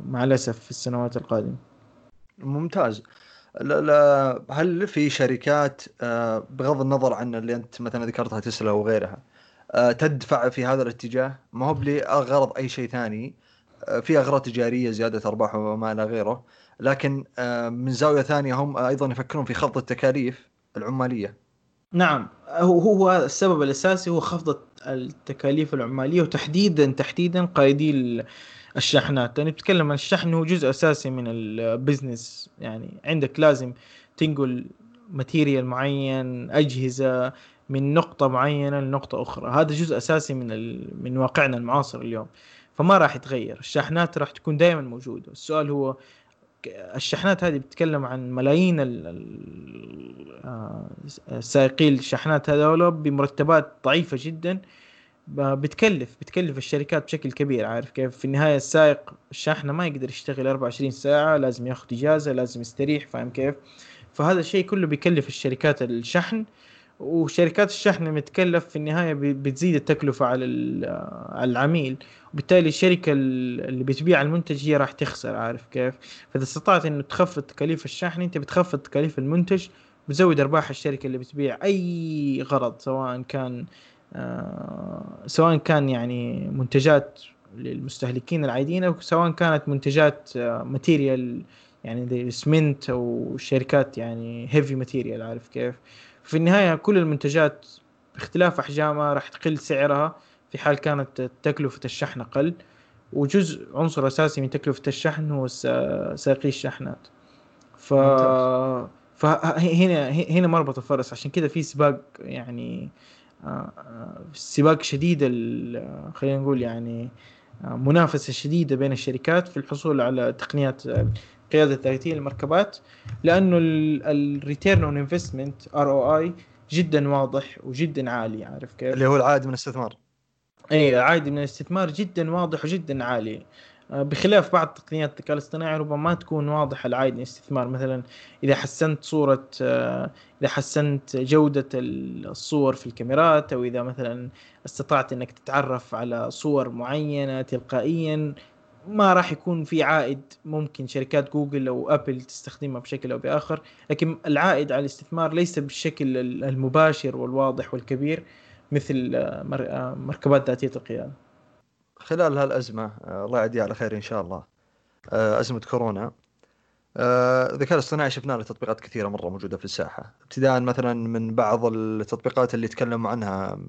مع الأسف في السنوات القادمة. ممتاز. لا لا هل في شركات آه، بغض النظر عن اللي أنت مثلا ذكرتها تسلا وغيرها آه، تدفع في هذا الاتجاه. ما هو لغرض أي شيء ثاني. آه، في أغراض تجارية زيادة ارباح وما إلى غيره. لكن من زاوية ثانية هم أيضا يفكرون في خفض التكاليف العمالية. نعم. هو هو السبب الأساسي هو خفض التكاليف العمالية وتحديدا تحديدا قائدي الشاحنات. يعني بتكلم عن الشحن هو جزء أساسي من ال business يعني عندك لازم تنقل material معين أجهزة من نقطة معينة لنقطة أخرى. هذا جزء أساسي من ال... من واقعنا المعاصر اليوم. فما راح يتغير. الشاحنات راح تكون دائما موجودة. السؤال هو الشحنات هذه بتتكلم عن ملايين آه، السائقين الشحنات هذول بمرتبات ضعيفة جدا. بتكلف بتكلف الشركات بشكل كبير. عارف كيف؟ في النهاية السائق الشاحنه ما يقدر يشتغل 24 ساعة لازم ياخذ إجازة لازم يستريح. فاهم كيف؟ فهذا الشيء كله بيكلف الشركات الشحن. وشركات الشحن متكلف في النهاية بتزيد التكلفة على على العميل. وبالتالي الشركة اللي بتبيع المنتج هي راح تخسر عارف كيف؟ فإذا استطعت إنه تخفض تكاليف الشحن أنت بتخفض تكاليف المنتج بتزود أرباح الشركة اللي بتبيع أي غرض سواء كان آه سواء كان يعني منتجات للمستهلكين العاديين أو سواء كانت منتجات آه material يعني زي السمنت أو شركات يعني heavy material عارف كيف؟ في النهاية كل المنتجات باختلاف أحجامها راح تقل سعرها في حال كانت تكلفة الشحن أقل. وجزء عنصر أساسي من تكلفة الشحن هو ساقي الشحنات ف فهنا هنا مربط الفرس. عشان كذا في سباق يعني آه، سباق شديد خلينا نقول يعني آه، منافسة شديدة بين الشركات في الحصول على تقنيات قيادة ذاتيه للمركبات لأنه ال return on investment ROI جدا واضح وجدا عالي عارف كيف؟ اللي هو العائد من الاستثمار. أي العائد من الاستثمار جدا واضح وجدا عالي. آه، بخلاف بعض تقنيات الذكاء الاصطناعي ربما ما تكون واضح العائد من الاستثمار. مثلا إذا حسنت صورة آه، إذا حسنت جودة الصور في الكاميرات أو إذا مثلا استطعت إنك تتعرف على صور معينة تلقائيا ما راح يكون في عائد ممكن شركات جوجل أو أبل تستخدمها بشكل أو بآخر لكن العائد على الاستثمار ليس بالشكل المباشر والواضح والكبير مثل آه، آه، مركبات ذاتية القيادة. خلال هالأزمة آه، الله يعديها على خير إن شاء الله أزمة كورونا الذكاء الاصطناعي شفنا له تطبيقات كثيرة مرة موجودة في الساحة. ابتداء مثلا من بعض التطبيقات اللي تكلموا عنها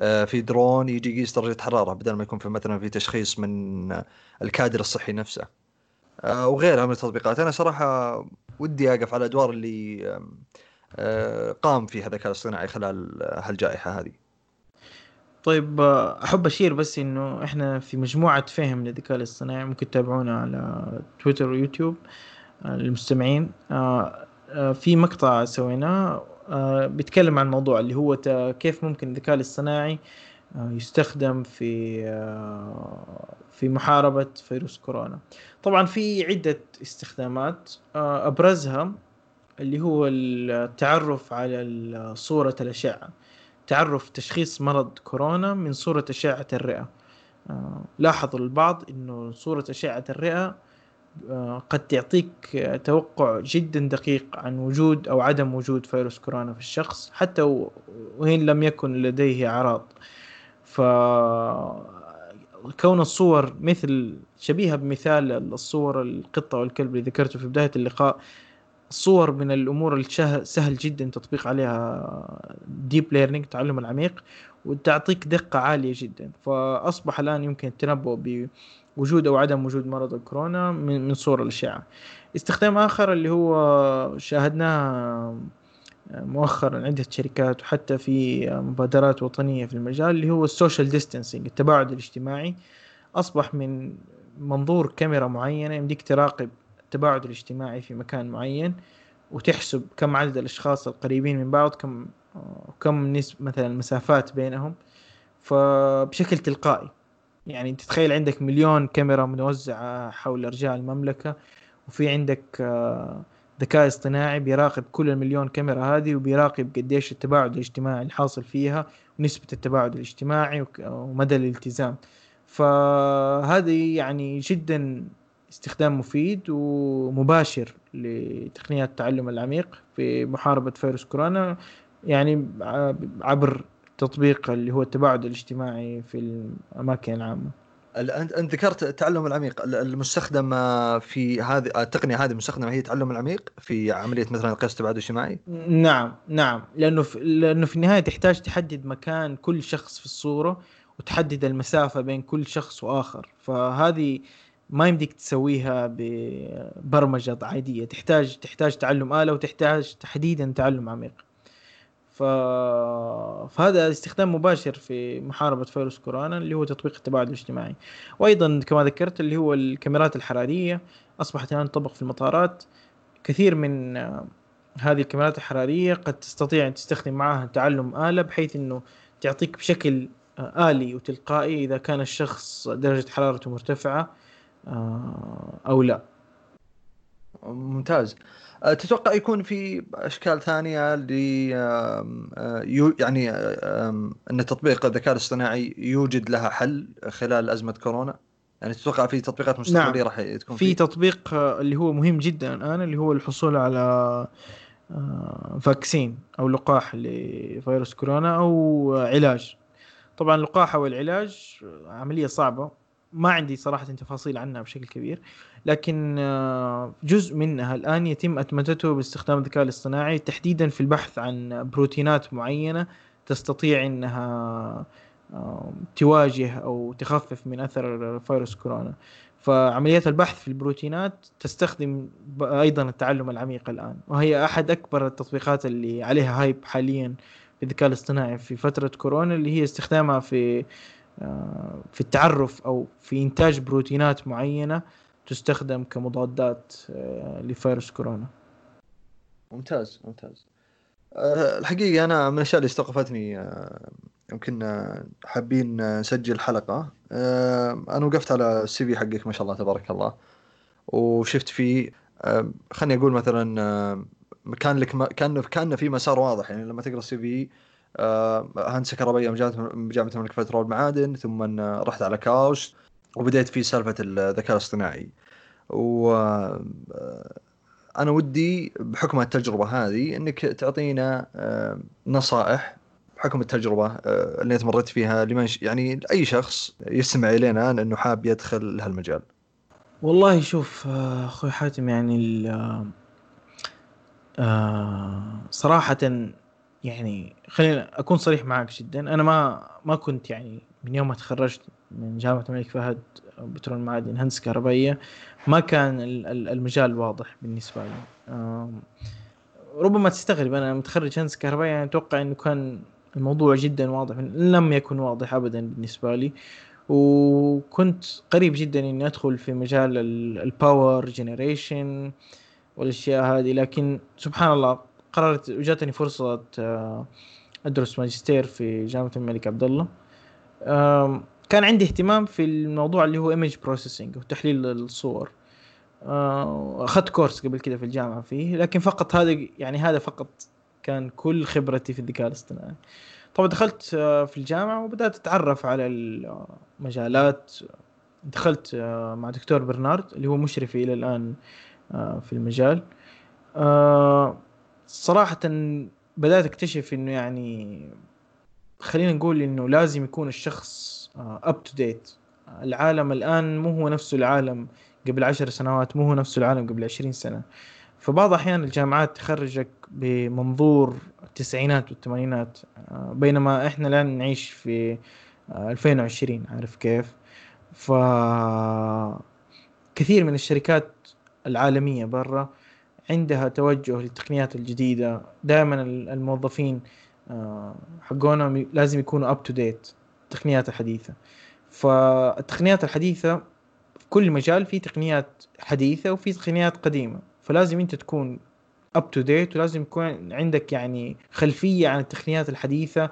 في درون يجي يقيس درجه حراره بدل ما يكون في مثلا في تشخيص من الكادر الصحي نفسه. آه، وغيرها من التطبيقات. أنا صراحة ودي أقف على الادوار اللي آه، قام فيها الذكاء الاصطناعي خلال هالجائحة هذه. طيب أحب أشير بس إنه إحنا في مجموعة فهم للذكاء الاصطناعي ممكن تتابعونا على تويتر ويوتيوب للمستمعين. في مقطع سويناه آه، بيتكلم عن الموضوع اللي هو كيف ممكن الذكاء الاصطناعي آه، يستخدم في آه، في محاربة فيروس كورونا. طبعا في عدة استخدامات أبرزها اللي هو التعرف على صورة الأشعة. تعرف تشخيص مرض كورونا من صورة أشعة الرئة. لاحظوا البعض أنه صورة أشعة الرئة قد تعطيك توقع جدا دقيق عن وجود أو عدم وجود فيروس كورونا في الشخص حتى وإن لم يكن لديه أعراض. ف كون الصور مثل شبيهة بمثال الصور القطة والكلب اللي ذكرته في بداية اللقاء الصور من الأمور السهل جدا تطبيق عليها deep learning التعلم العميق وتعطيك دقة عالية جدا. فأصبح الآن يمكن التنبؤ وجود أو عدم وجود مرض الكورونا من, صور الأشعة. استخدام آخر اللي هو شاهدناه مؤخرا عدة شركات وحتى في مبادرات وطنية في المجال اللي هو ال social distancing التباعد الاجتماعي. أصبح من منظور كاميرا معينة يمديك تراقب التباعد الاجتماعي في مكان معين وتحسب كم عدد الأشخاص القريبين من بعض كم كم نسبة مثلا المسافات بينهم. فبشكل تلقائي. يعني تتخيل عندك مليون كاميرا موزعة حول أرجاء المملكة وفي عندك آه، ذكاء اصطناعي بيراقب كل المليون كاميرا هذه وبيراقب قديش التباعد الاجتماعي الحاصل فيها ونسبة التباعد الاجتماعي ومدى الالتزام. فهذه يعني جدا استخدام مفيد ومباشر لتقنيات التعلم العميق في محاربة فيروس كورونا يعني عبر تطبيق اللي هو التباعد الاجتماعي في الأماكن العامة. انت أنت ذكرت التعلم العميق. المستخدم في هذه التقنية هذه المستخدمه هي التعلم العميق في عملية مثلا قياس التباعد الاجتماعي؟ نعم نعم. لأنه في لأنه في النهاية تحتاج تحدد مكان كل شخص في الصورة وتحدد المسافة بين كل شخص وآخر. فهذه ما يمديك تسويها ببرمجة عادية. تحتاج تحتاج تعلم آلة وتحتاج تحديدا تعلم عميق. ف... فهذا استخدام مباشر في محاربة فيروس كورونا اللي هو تطبيق التباعد الاجتماعي. وأيضا كما ذكرت اللي هو الكاميرات الحرارية أصبحت الآن تطبق في المطارات. كثير من هذه الكاميرات الحرارية قد تستطيع أن تستخدم معها تعلم آلة بحيث أنه تعطيك بشكل آلي وتلقائي إذا كان الشخص درجة حرارته مرتفعة آه، أو لا. ممتاز. أه، تتوقع يكون في أشكال ثانية ل يعني أن تطبيق الذكاء الاصطناعي يوجد لها حل خلال أزمة كورونا؟ يعني تتوقع في تطبيقات مستقبلية نعم. راح تكون في تطبيق آه، اللي هو مهم جدا الآن اللي هو الحصول على فاكسين أو لقاح لفيروس كورونا أو علاج. طبعا اللقاح أو العلاج عملية صعبة. ما عندي صراحة تفاصيل عنها بشكل كبير. لكن آه، جزء منها الآن يتم أتمتته باستخدام الذكاء الاصطناعي تحديدا في البحث عن بروتينات معينة تستطيع إنها تواجه أو تخفف من أثر فيروس كورونا. فعمليات البحث في البروتينات تستخدم أيضا التعلم العميق الآن وهي أحد أكبر التطبيقات اللي عليها هايب حاليا في الذكاء الاصطناعي في فترة كورونا اللي هي استخدامها في آه، في التعرف أو في إنتاج بروتينات معينة تستخدم كمضادات آه، لفيروس كورونا. ممتاز ممتاز. آه، الحقيقة أنا من الأشياء اللي استوقفتني يمكن حابين نسجل حلقة. أنا وقفت على السي في حقك ما شاء الله تبارك الله. وشفت فيه خلني أقول مثلا كان لك كان كان في مسار واضح. يعني لما تقرأ السي في هندسه كهربائيه بجامعه الملك فيصل والمعادن ثم رحت على كاوس. وبديت في سالفة الذكاء الاصطناعي. و أنا ودي بحكم التجربة هذه إنك تعطينا نصائح بحكم التجربة آه، اللي مريت فيها لمن يعني اي شخص يستمع إلينا انه حاب يدخل هالمجال. والله شوف آه، أخوي حاتم يعني آه، صراحة يعني خلينا أكون صريح معك جدا. أنا ما ما كنت يعني من يوم ما تخرجت من جامعة الملك فهد بترول معادن هندسة كهربائية. ما كان المجال واضح بالنسبة لي. ربما تستغرب أنا متخرج هندسة كهربائية يعني أتوقع إنه كان الموضوع جدا واضح لم يكن واضح ابدا بالنسبة لي. وكنت قريب جدا إني أدخل في مجال ال power generation والأشياء هذه لكن سبحان الله قررت وجاتني فرصة آه، أدرس ماجستير في جامعة الملك عبد الله. كان عندي اهتمام في الموضوع اللي هو image processing وتحليل الصور. آه، أخذت course قبل كده في الجامعة فيه لكن فقط هذا يعني هذا فقط كان كل خبرتي في الذكاء الاصطناعي. طبعا دخلت آه، في الجامعة وبدأت أتعرف على المجالات. دخلت آه، مع دكتور برنارد اللي هو مشرفي إلى الآن آه، في المجال. صراحة بدأت أكتشف إنه يعني خلينا نقول إنه لازم يكون الشخص up to date العالم الآن مو هو نفسه العالم قبل عشر سنوات مو هو نفسه العالم قبل عشرين سنة. فبعض الأحيان الجامعات تخرجك بمنظور التسعينات والثمانينات آه، بينما إحنا الآن نعيش في 2020 آه، عارف كيف؟ ف كثير من الشركات العالمية برا عندها توجه للتقنيات الجديدة. دائما الموظفين آه، حقونهم لازم يكونوا up to date التقنيات الحديثة فالتقنيات الحديثة في كل مجال في تقنيات حديثة وفي تقنيات قديمة. فلازم أنت تكون up to date ولازم يكون عندك يعني خلفية عن التقنيات الحديثة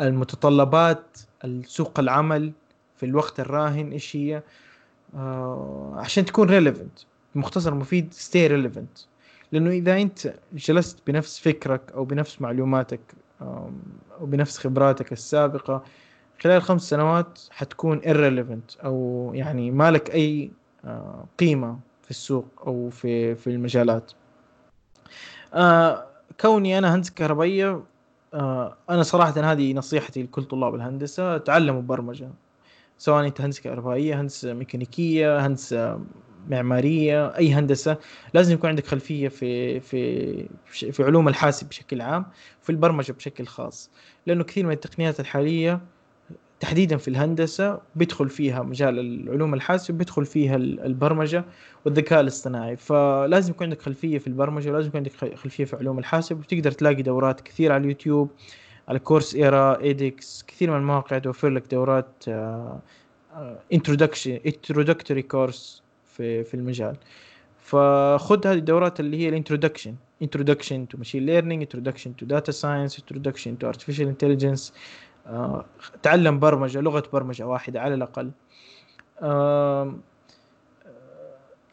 المتطلبات سوق العمل في الوقت الراهن إيش هي آه، عشان تكون relevant مختصر مفيد stay relevant لأنه إذا أنت جلست بنفس فكرك أو بنفس معلوماتك أو بنفس خبراتك السابقة خلال خمس سنوات حتكون irrelevant أو يعني ما لك أي آه، قيمة في السوق أو في في المجالات. آه كوني أنا هندسة كهربائية آه أنا صراحة هذه نصيحتي لكل طلاب الهندسة تعلموا برمجة. سواء أنت هندسة كهربائية هندسة ميكانيكية هندسة معمارية أي هندسة لازم يكون عندك خلفية في في في علوم الحاسب بشكل عام في البرمجة بشكل خاص. لأنه كثير من التقنيات الحالية تحديدا في الهندسة بيدخل فيها مجال العلوم الحاسب بيدخل فيها ال- البرمجة والذكاء الاصطناعي. فلازم يكون عندك خلفية في البرمجة ولازم يكون عندك خلفية في علوم الحاسب وتقدر تلاقي دورات كثير على اليوتيوب على Coursera edX كثير من المواقع توفر لك دورات introduction introductory course في في المجال. فخذ هذه الدورات اللي هي ال introduction introduction to machine learning introduction to data science introduction to artificial intelligence آه، تعلم برمجة لغة برمجة واحدة على آه،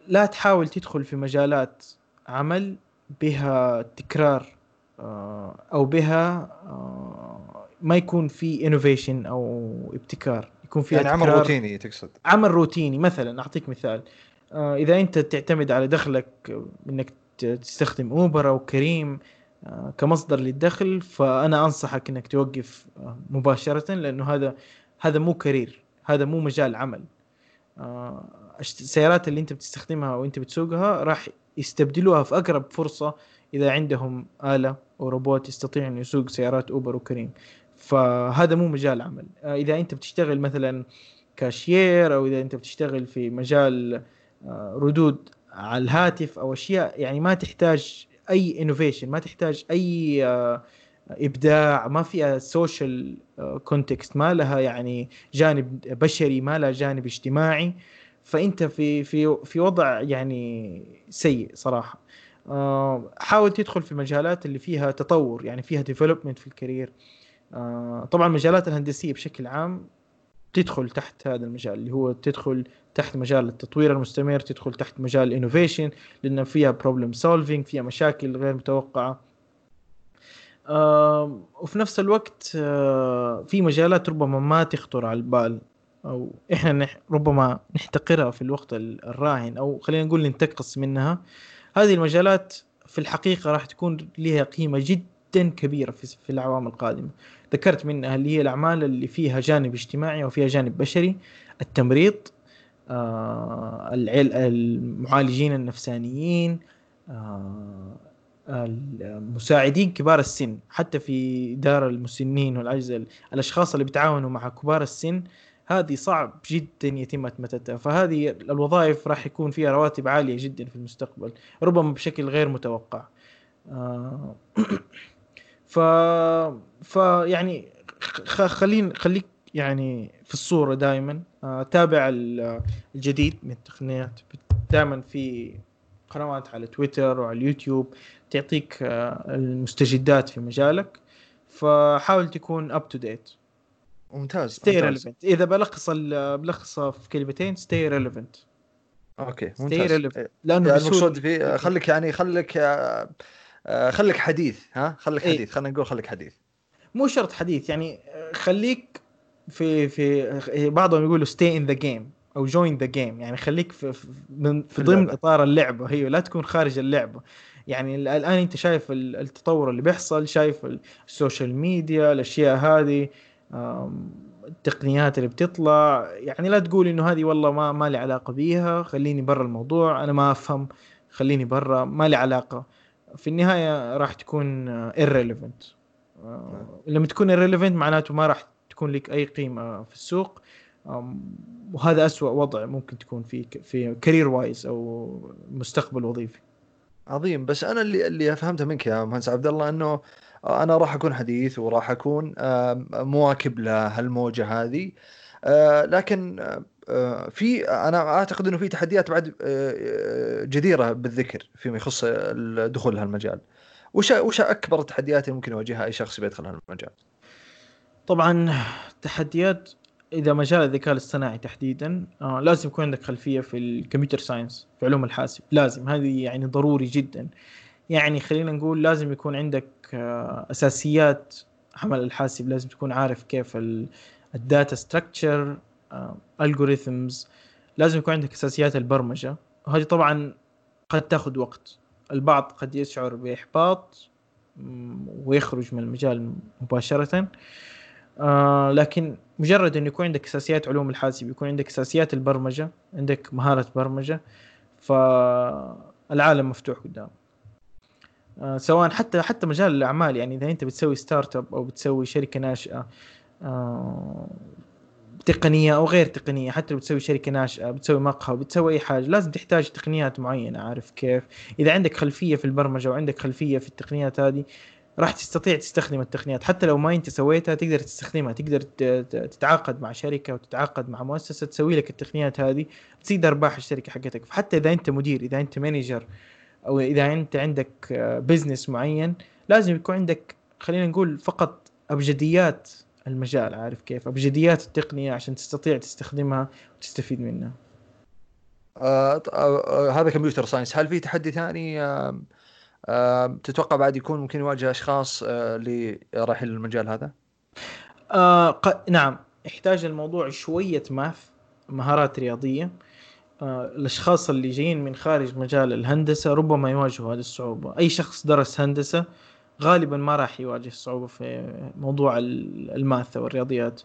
لا تحاول تدخل في مجالات عمل بها تكرار آه، أو بها آه، ما يكون في innovation أو ابتكار يكون فيها يعني عمل. روتيني تقصد. عمل روتيني مثلا أعطيك مثال. إذا أنت تعتمد على دخلك آه، انك تستخدم اوبر أو كريم آه، كمصدر للدخل فأنا أنصحك إنك توقف آه، مباشرة لأنه هذا هذا مو career هذا مو مجال عمل. آه، السيارات اللي أنت بتستخدمها وأنت بتسوقها راح يستبدلوها في أقرب فرصة إذا عندهم آلة أو روبوت يستطيع إنه يسوق سيارات Uber وكريم فهذا مو مجال عمل. آه، إذا أنت بتشتغل مثلا كاشير أو إذا أنت بتشتغل في مجال آه، ردود على الهاتف أو أشياء يعني ما تحتاج أي innovation ما تحتاج أي آه، إبداع ما فيها social context ما لها يعني جانب بشري ما لها جانب اجتماعي. فأنت في في في وضع يعني سيء صراحة. آه، حاول تدخل في مجالات اللي فيها تطور يعني فيها development في ال career آه، طبعا المجالات الهندسية بشكل عام تدخل تحت هذا المجال اللي هو تدخل تحت مجال التطوير المستمر تدخل تحت مجال ال innovation لأن فيها problem solving فيها مشاكل غير متوقعة. آه وفي نفس الوقت آه في مجالات ربما ما تخطر على البال أو إحنا نح ربما نحتقرها في الوقت ال- الراهن أو خلينا نقول ننتقص منها. هذه المجالات في الحقيقة راح تكون لها قيمة جدا كبيرة في في الاعوام القادمة. ذكرت منها اللي هي الأعمال اللي فيها جانب اجتماعي وفيها جانب بشري التمريض آه، المعالجين النفسانيين آه، المساعدين كبار السن حتى في دار المسنين والعجز ال- الأشخاص اللي بيتعاونوا مع كبار السن هذه صعب جدا يتم أتمتتها. فهذه الوظائف راح يكون فيها رواتب عالية جدا في المستقبل ربما بشكل غير متوقع. آه، ف ف يعني. خلين خليك يعني في الصورة دائما تابع ال- الجديد من التقنيات دائما في قنوات على تويتر وعلى اليوتيوب تعطيك آه، المستجدات في مجالك. فحاول تكون up to date ممتاز stay ممتاز. relevant إذا بلخص بلخصها في كلمتين stay relevant okay stay ممتاز. relevant لأنه يعني المقصود في خليك يعني خليك آه، آه، خليك حديث ها خليك إيه. حديث خلينا نقول خليك حديث مو شرط حديث يعني خليك في في بعضهم يقولوا stay in the game أو join the game يعني خليك في في, من- في ضمن. إطار اللعبة هي لا تكون خارج اللعبة يعني ال- الآن أنت شايف ال- التطور اللي بيحصل شايف ال- ال social media الأشياء هذه التقنيات اللي بتطلع يعني لا تقول إنه هذه والله ما ما لي علاقة بيها خليني برا الموضوع أنا ما أفهم خليني برا ما لي علاقة في النهاية راح تكون irrelevant. آه، لما تكون irrelevant معناته ما راح تكون لك أي قيمة في السوق. وهذا أسوأ وضع ممكن تكون فيه في career wise أو مستقبل وظيفي. عظيم. بس أنا اللي اللي فهمته منك يا مهندس عبد الله إنه أنا راح أكون حديث وراح أكون مواكب لهالموجة هذه. آه، لكن في أنا أعتقد إنه في تحديات بعد آه، جديرة بالذكر فيما يخص الدخول لهالمجال وش وش أكبر التحديات اللي ممكن يواجهها أي شخص بيدخل هالمجال؟ طبعا تحديات إذا مجال الذكاء الاصطناعي تحديدا آه لازم يكون عندك خلفية في الكمبيوتر ساينس في علوم الحاسب لازم. هذه يعني ضروري جدا. يعني خلينا نقول لازم يكون عندك آه أساسيات عمل الحاسب لازم تكون عارف كيف ال data structure algorithms لازم يكون عندك أساسيات البرمجة. وهذه طبعا قد تأخذ وقت. البعض قد يشعر بإحباط ويخرج من المجال مباشرة. آه لكن مجرد إنه يكون عندك أساسيات علوم الحاسب يكون عندك أساسيات البرمجة عندك مهارة برمجة فالعالم مفتوح قدام. آه سواء حتى حتى مجال الأعمال يعني إذا أنت بتسوي startup أو بتسوي شركة ناشئة آه تقنية أو غير تقنية حتى لو بتسوي شركة ناشئه بتسوي مقهى بتسوي أي حاجة لازم تحتاج تقنيات معينة عارف كيف؟ إذا عندك خلفية في البرمجة وعندك خلفية في التقنيات هذه راح تستطيع تستخدم التقنيات حتى لو ما أنت سويتها تقدر تستخدمها تقدر تتعاقد مع شركة وتتعاقد مع مؤسسة تسوي لك التقنيات هذه تزيد أرباح الشركة حقتك. فحتى إذا أنت مدير إذا أنت manager أو إذا أنت عندك business معين لازم يكون عندك خلينا نقول فقط أبجديات المجال عارف كيف؟ أبجديات التقنية عشان تستطيع تستخدمها وتستفيد منها. آه آه هذا كمبيوتر ساينس. هل في تحدي ثاني؟ آه آه تتوقع بعد يكون ممكن يواجه أشخاص آه اللي رايحين للمجال هذا؟ آه ق... نعم. يحتاج الموضوع شوية ماث مهارات رياضية. آه الأشخاص اللي جايين من خارج مجال الهندسة ربما يواجهوا هذه الصعوبة. أي شخص درس هندسة غالبا ما راح يواجه صعوبة في موضوع ال math أو الرياضيات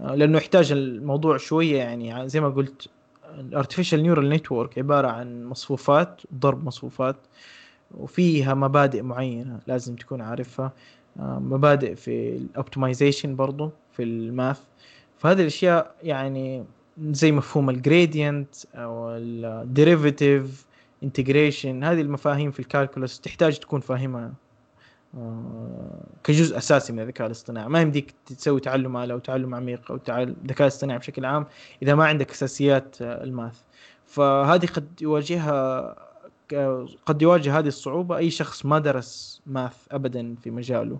آه، لأنه يحتاج الموضوع شوية يعني زي ما قلت ال artificial neural network عبارة عن مصفوفات ضرب مصفوفات وفيها مبادئ معينة لازم تكون عارفها. آه، مبادئ في ال optimization برضو في ال math. فهذه الأشياء يعني زي مفهوم ال gradient أو ال derivative integration هذه المفاهيم في ال calculus تحتاج تكون فاهمها. كجزء أساسي من الذكاء الاصطناعي. ما يمديك تسوي تعلم آلة أو تعلم عميق أو تعلم ذكاء اصطناعي بشكل عام إذا ما عندك أساسيات آه، ال math. فهذه قد يواجهها قد يواجه هذه الصعوبة أي شخص ما درس math أبدا في مجاله.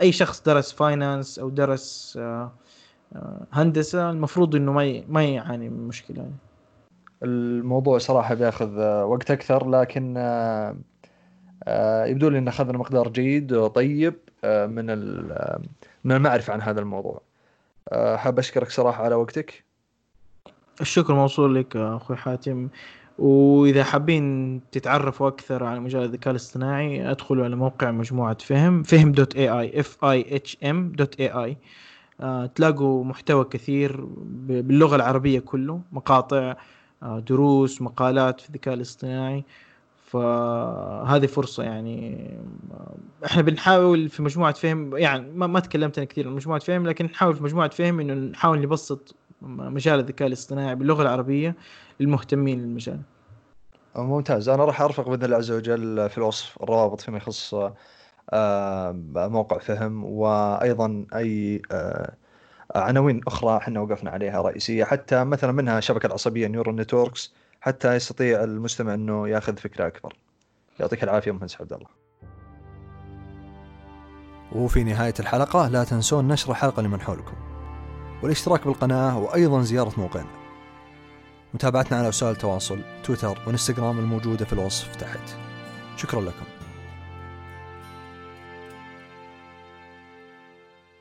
أي شخص درس finance أو درس آه، هندسة المفروض إنه ما ما يعاني من مشكلة. الموضوع صراحة بياخذ وقت أكثر لكن آه، يبدو لي إن أخذنا مقدار جيد وطيب آه، من من المعرفة عن هذا الموضوع. آه، حاب أشكرك صراحة على وقتك. الشكر موصول لك أخوي حاتم. وإذا حابين تتعرفوا أكثر على مجال الذكاء الاصطناعي ادخلوا على موقع مجموعة فهم فهم dot AI F A H M dot AI تلاقوا محتوى كثير باللغة العربية كله مقاطع دروس مقالات في الذكاء الاصطناعي. فهذه فرصة يعني إحنا بنحاول في مجموعة فهم يعني ما, ما تكلمت أنا كثير عن مجموعة فهم لكن نحاول في مجموعة فهم إنه نحاول نبسط مجال الذكاء الاصطناعي باللغة العربية للمهتمين للمجال. ممتاز. أنا راح أرفق بإذن الله عز وجل في الوصف الروابط فيما يخص آه، موقع فهم وأيضا أي آه، عناوين أخرى إحنا وقفنا عليها رئيسية. حتى مثلا منها شبكة العصبية neural networks حتى يستطيع المستمع إنه ياخذ فكرة أكبر. يعطيك العافية مهندس عبد الله. وفي نهاية الحلقة لا تنسون نشر الحلقة لمن حولكم والاشتراك بالقناة وأيضا زيارة موقعنا. متابعتنا على وسائل التواصل تويتر وإنستغرام الموجودة في الوصف تحت. شكرا لكم.